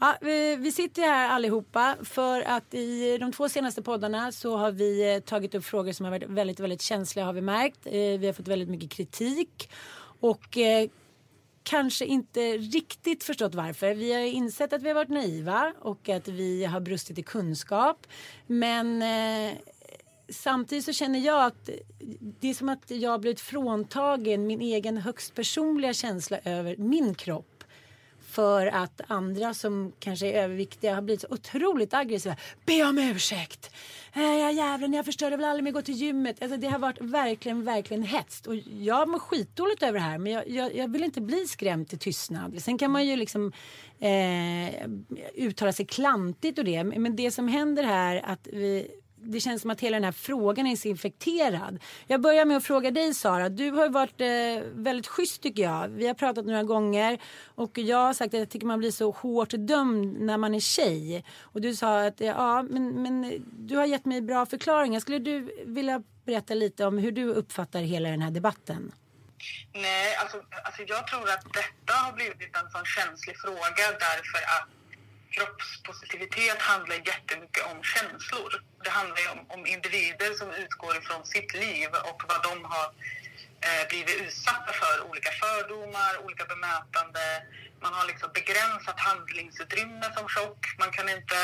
[SPEAKER 2] Ja, vi, vi sitter här allihopa för att i de två senaste poddarna så har vi eh, tagit upp frågor som har varit väldigt, väldigt känsliga har vi märkt. Eh, vi har fått väldigt mycket kritik och eh, kanske inte riktigt förstått varför. Vi har insett att vi har varit naiva och att vi har brustit i kunskap. Men eh, samtidigt så känner jag att det är som att jag har blivit fråntagen min egen högst personliga känsla över min kropp för att andra som kanske är överviktiga har blivit så otroligt aggressiva. Be om ursäkt! Äh, ja jävlar, jag förstörde väl aldrig mer gå till gymmet. Alltså, det har varit verkligen, verkligen hetskt. Och jag mår skitdåligt över det här men jag, jag, jag vill inte bli skrämd till tystnad. Sen kan man ju liksom eh, uttala sig klantigt och det. Men det som händer här att vi det känns som att hela den här frågan är så infekterad. Jag börjar med att fråga dig Sara. Du har varit eh, väldigt schysst tycker jag. Vi har pratat några gånger och jag har sagt att jag tycker man blir så hårt dömd när man är tjej. Och du sa att eh, ja, men, men du har gett mig bra förklaringar. Skulle du vilja berätta lite om hur du uppfattar hela den här debatten?
[SPEAKER 7] Nej, alltså, alltså jag tror att detta har blivit en sån känslig fråga därför att kroppspositivitet handlar jättemycket om känslor. Det handlar ju om, om individer som utgår ifrån sitt liv och vad de har eh, blivit utsatta för. Olika fördomar, olika bemötande. Man har liksom begränsat handlingsutrymme som chock. Man kan inte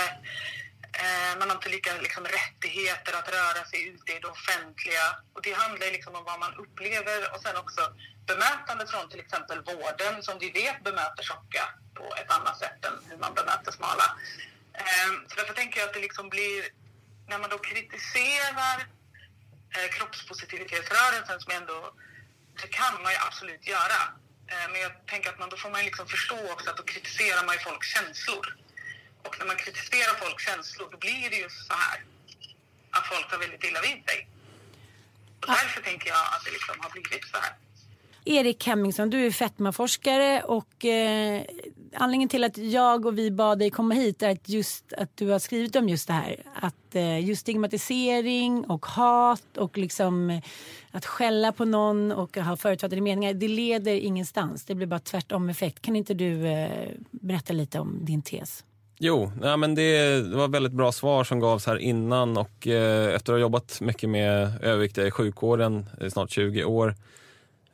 [SPEAKER 7] Eh, man har inte lika liksom, rättigheter att röra sig ute i det offentliga. Och det handlar liksom om vad man upplever och sen också bemötandet från till exempel vården som vi vet bemöter tjocka på ett annat sätt än hur man bemöter smala. Eh, så därför tänker jag att det liksom blir, när man då kritiserar eh, kroppspositivitetsrörelsen som ändå, det kan man ju absolut göra. Eh, men jag tänker att man, då får man liksom förstå också att då kritiserar man ju folks känslor. Och när man kritiserar folks känslor, då blir det ju så här att folk tar väldigt illa vid sig. Och därför tänker jag att det liksom har blivit så här.
[SPEAKER 2] Erik Hemmingsson, du är fetmaforskare och eh, anledningen till att jag och vi bad dig komma hit är att just att du har skrivit om just det här. Att eh, just stigmatisering och hat och liksom eh, att skälla på någon och ha förutfattade meningar, det leder ingenstans. Det blir bara tvärtom effekt. Kan inte du eh, berätta lite om din tes?
[SPEAKER 5] Jo, nej, men det, det var väldigt bra svar som gavs här innan och eh, efter att ha jobbat mycket med överviktiga i sjukvården i snart 20 år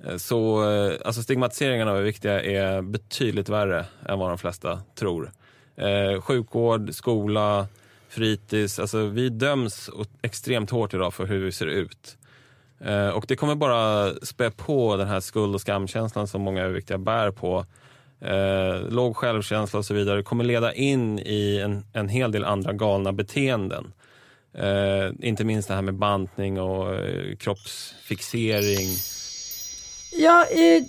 [SPEAKER 5] eh, så eh, alltså stigmatiseringen av överviktiga är betydligt värre än vad de flesta tror. Eh, sjukvård, skola, fritids, alltså vi döms extremt hårt idag för hur vi ser ut. Eh, och det kommer bara spä på den här skuld och skamkänslan som många överviktiga bär på eh, låg självkänsla och så vidare kommer leda in i en, en hel del andra galna beteenden. Eh, inte minst det här med bantning och eh, kroppsfixering.
[SPEAKER 2] Ja, eh,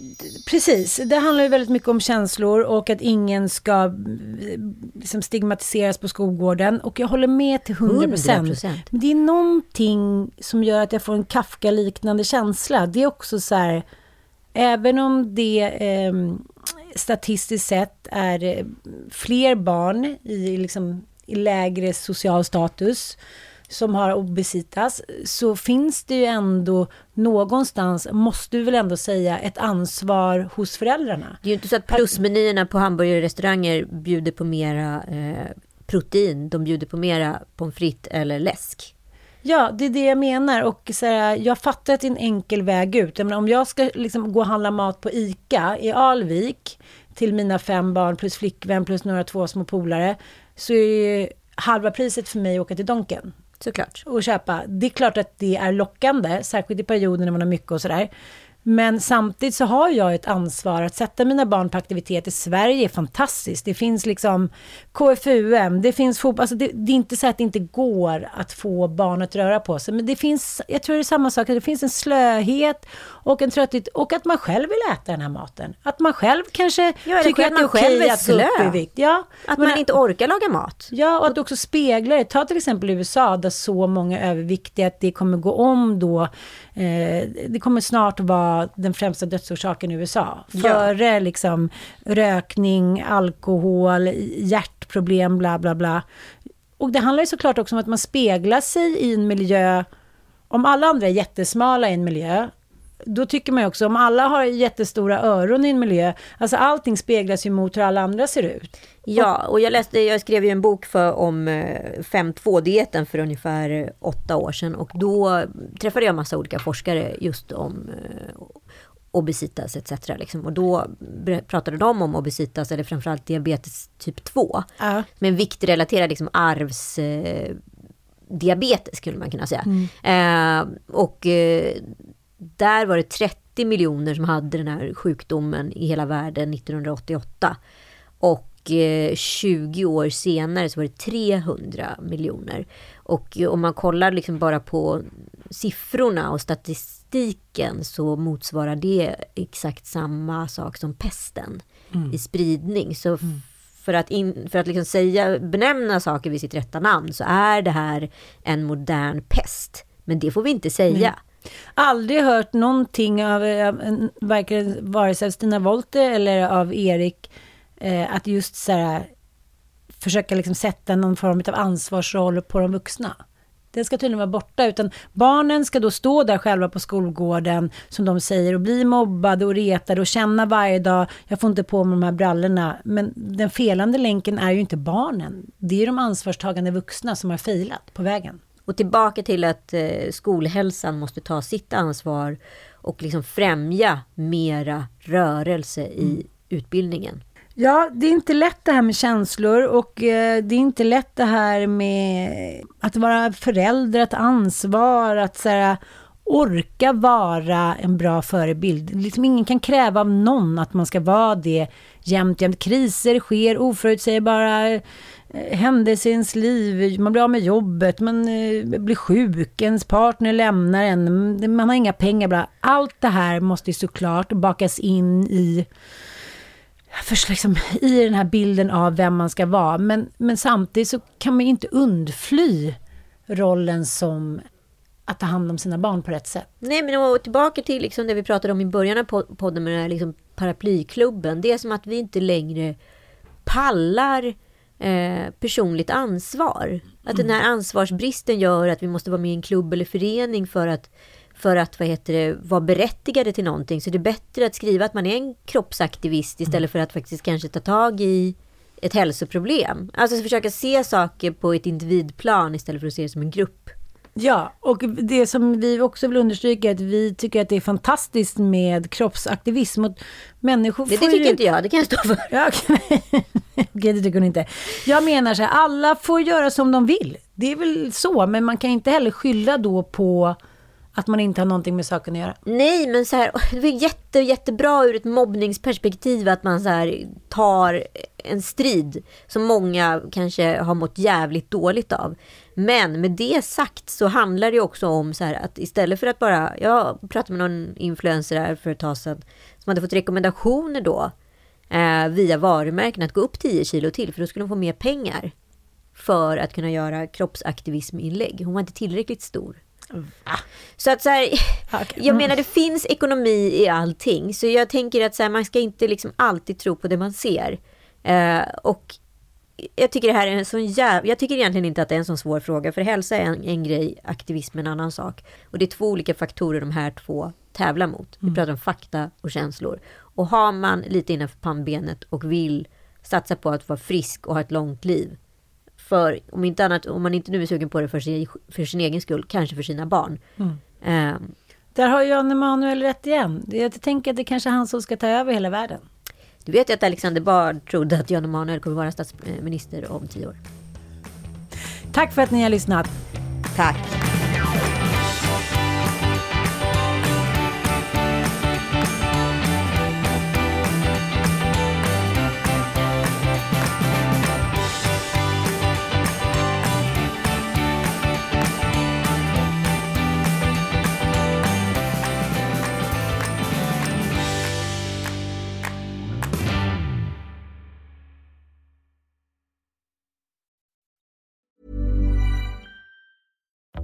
[SPEAKER 2] precis. Det handlar ju väldigt mycket om känslor och att ingen ska eh, liksom, stigmatiseras på skolgården. Och jag håller med till 100 procent. Men det är någonting som gör att jag får en Kafka-liknande känsla. Det är också så här, även om det eh, statistiskt sett är eh, fler barn i, liksom, i lägre social status som har obesitas så finns det ju ändå någonstans, måste du väl ändå säga, ett ansvar hos föräldrarna.
[SPEAKER 1] Det är ju inte så att plusmenyerna på hamburgerrestauranger bjuder på mera eh, protein, de bjuder på mera pommes frites eller läsk.
[SPEAKER 2] Ja, det är det jag menar. Och så här, jag fattar att det är en enkel väg ut. Jag menar, om jag ska liksom gå och handla mat på ICA i Alvik till mina fem barn plus flickvän plus några två små polare så är halva priset för mig att åka till Donken.
[SPEAKER 1] Såklart.
[SPEAKER 2] Och köpa. Det är klart att det är lockande, särskilt i perioder när man har mycket och sådär. Men samtidigt så har jag ett ansvar att sätta mina barn på aktiviteter. Sverige är fantastiskt. Det finns liksom KFUM, det finns fotboll. Alltså det, det, är inte så att det inte går att få barn att röra på sig. Men det finns, jag tror det är samma sak, det finns en slöhet och en trötthet. Och att man själv vill äta den här maten. Att man själv kanske
[SPEAKER 1] ja,
[SPEAKER 2] tycker att det är okej att gå upp i vikt. Ja,
[SPEAKER 1] att man, man inte orkar laga mat.
[SPEAKER 2] Ja, och att du också speglar det. Ta till exempel USA där så många är överviktiga att det kommer gå om då. Eh, det kommer snart vara den främsta dödsorsaken i USA. Före ja. liksom rökning, alkohol, hjärtproblem, bla bla bla. Och det handlar ju såklart också om att man speglar sig i en miljö. Om alla andra är jättesmala i en miljö, då tycker man ju också, om alla har jättestora öron i en miljö, alltså allting speglas ju mot hur alla andra ser ut.
[SPEAKER 1] Ja, och jag, läste, jag skrev ju en bok för, om eh, 5.2-dieten för ungefär åtta år sedan och då träffade jag massa olika forskare just om eh, obesitas etc. Liksom. Och då pratade de om obesitas eller framförallt diabetes typ 2.
[SPEAKER 2] Ja.
[SPEAKER 1] Men viktrelaterad liksom arvs eh, diabetes skulle man kunna säga. Mm. Eh, och eh, där var det 30 miljoner som hade den här sjukdomen i hela världen 1988. Och 20 eh, år senare så var det 300 miljoner. Och om man kollar liksom bara på siffrorna och statistiken så motsvarar det exakt samma sak som pesten mm. i spridning. Så mm. för att, in, för att liksom säga, benämna saker vid sitt rätta namn så är det här en modern pest. Men det får vi inte säga. Mm.
[SPEAKER 2] Aldrig hört någonting av, av vare sig av Stina Wollter eller av Erik eh, att just så här, försöka liksom sätta någon form av ansvarsroll på de vuxna. Den ska tydligen vara borta, utan barnen ska då stå där själva på skolgården, som de säger, och bli mobbade och retade och känna varje dag, jag får inte på mig de här brallorna. Men den felande länken är ju inte barnen. Det är de ansvarstagande vuxna som har failat på vägen.
[SPEAKER 1] Och tillbaka till att eh, skolhälsan måste ta sitt ansvar och liksom främja mera rörelse i mm. utbildningen.
[SPEAKER 2] Ja, det är inte lätt det här med känslor och eh, det är inte lätt det här med att vara förälder, att ansvar, att så här, orka vara en bra förebild. Liksom ingen kan kräva av någon att man ska vara det jämt, jämt. Kriser sker, oförutsägbara eh, händelser i ens liv, man blir av med jobbet, man eh, blir sjuk, ens partner lämnar en, man har inga pengar. Bla. Allt det här måste ju såklart bakas in i för liksom, i den här bilden av vem man ska vara. Men, men samtidigt så kan man inte undfly rollen som att ta hand om sina barn på rätt sätt.
[SPEAKER 1] Nej, men och tillbaka till liksom det vi pratade om i början av podden med den här liksom paraplyklubben. Det är som att vi inte längre pallar eh, personligt ansvar. Att den här ansvarsbristen gör att vi måste vara med i en klubb eller förening för att, för att vad heter det, vara berättigade till någonting. Så det är bättre att skriva att man är en kroppsaktivist istället för att faktiskt kanske ta tag i ett hälsoproblem. Alltså försöka se saker på ett individplan istället för att se det som en grupp.
[SPEAKER 2] Ja, och det som vi också vill understryka är att vi tycker att det är fantastiskt med kroppsaktivism. Och människor
[SPEAKER 1] Det, det tycker
[SPEAKER 2] ju...
[SPEAKER 1] inte jag, det kan jag stå för.
[SPEAKER 2] Ja, okej, Okej, det tycker hon inte. Jag menar så här, alla får göra som de vill. Det är väl så, men man kan inte heller skylla då på att man inte har någonting med saken att göra.
[SPEAKER 1] Nej, men så här, det är jätte, jättebra ur ett mobbningsperspektiv att man så här tar en strid som många kanske har mått jävligt dåligt av. Men med det sagt så handlar det också om så här att istället för att bara, jag pratade med någon influencer här för ett tag sedan som hade fått rekommendationer då eh, via varumärken att gå upp 10 kilo till för då skulle hon få mer pengar för att kunna göra kroppsaktivisminlägg. Hon var inte tillräckligt stor. Så att så här, jag menar det finns ekonomi i allting. Så jag tänker att så här, man ska inte liksom alltid tro på det man ser. Eh, och jag tycker det här är en sån jäv... Jag tycker egentligen inte att det är en sån svår fråga. För hälsa är en, en grej, aktivism är en annan sak. Och det är två olika faktorer de här två tävlar mot. Vi
[SPEAKER 2] Mm.
[SPEAKER 1] pratar om fakta och känslor. Och har man lite innanför pannbenet och vill satsa på att vara frisk och ha ett långt liv. För om inte annat, om man inte nu är sugen på det för sin, för sin egen skull, kanske för sina barn.
[SPEAKER 2] Mm.
[SPEAKER 1] Ehm,
[SPEAKER 2] Där har Jan Emanuel rätt igen. Jag tänker att det kanske är han som ska ta över hela världen.
[SPEAKER 1] du vet ju att Alexander Bard trodde att Jan Emanuel kommer vara statsminister om tio år.
[SPEAKER 2] Tack för att ni har lyssnat.
[SPEAKER 1] Tack.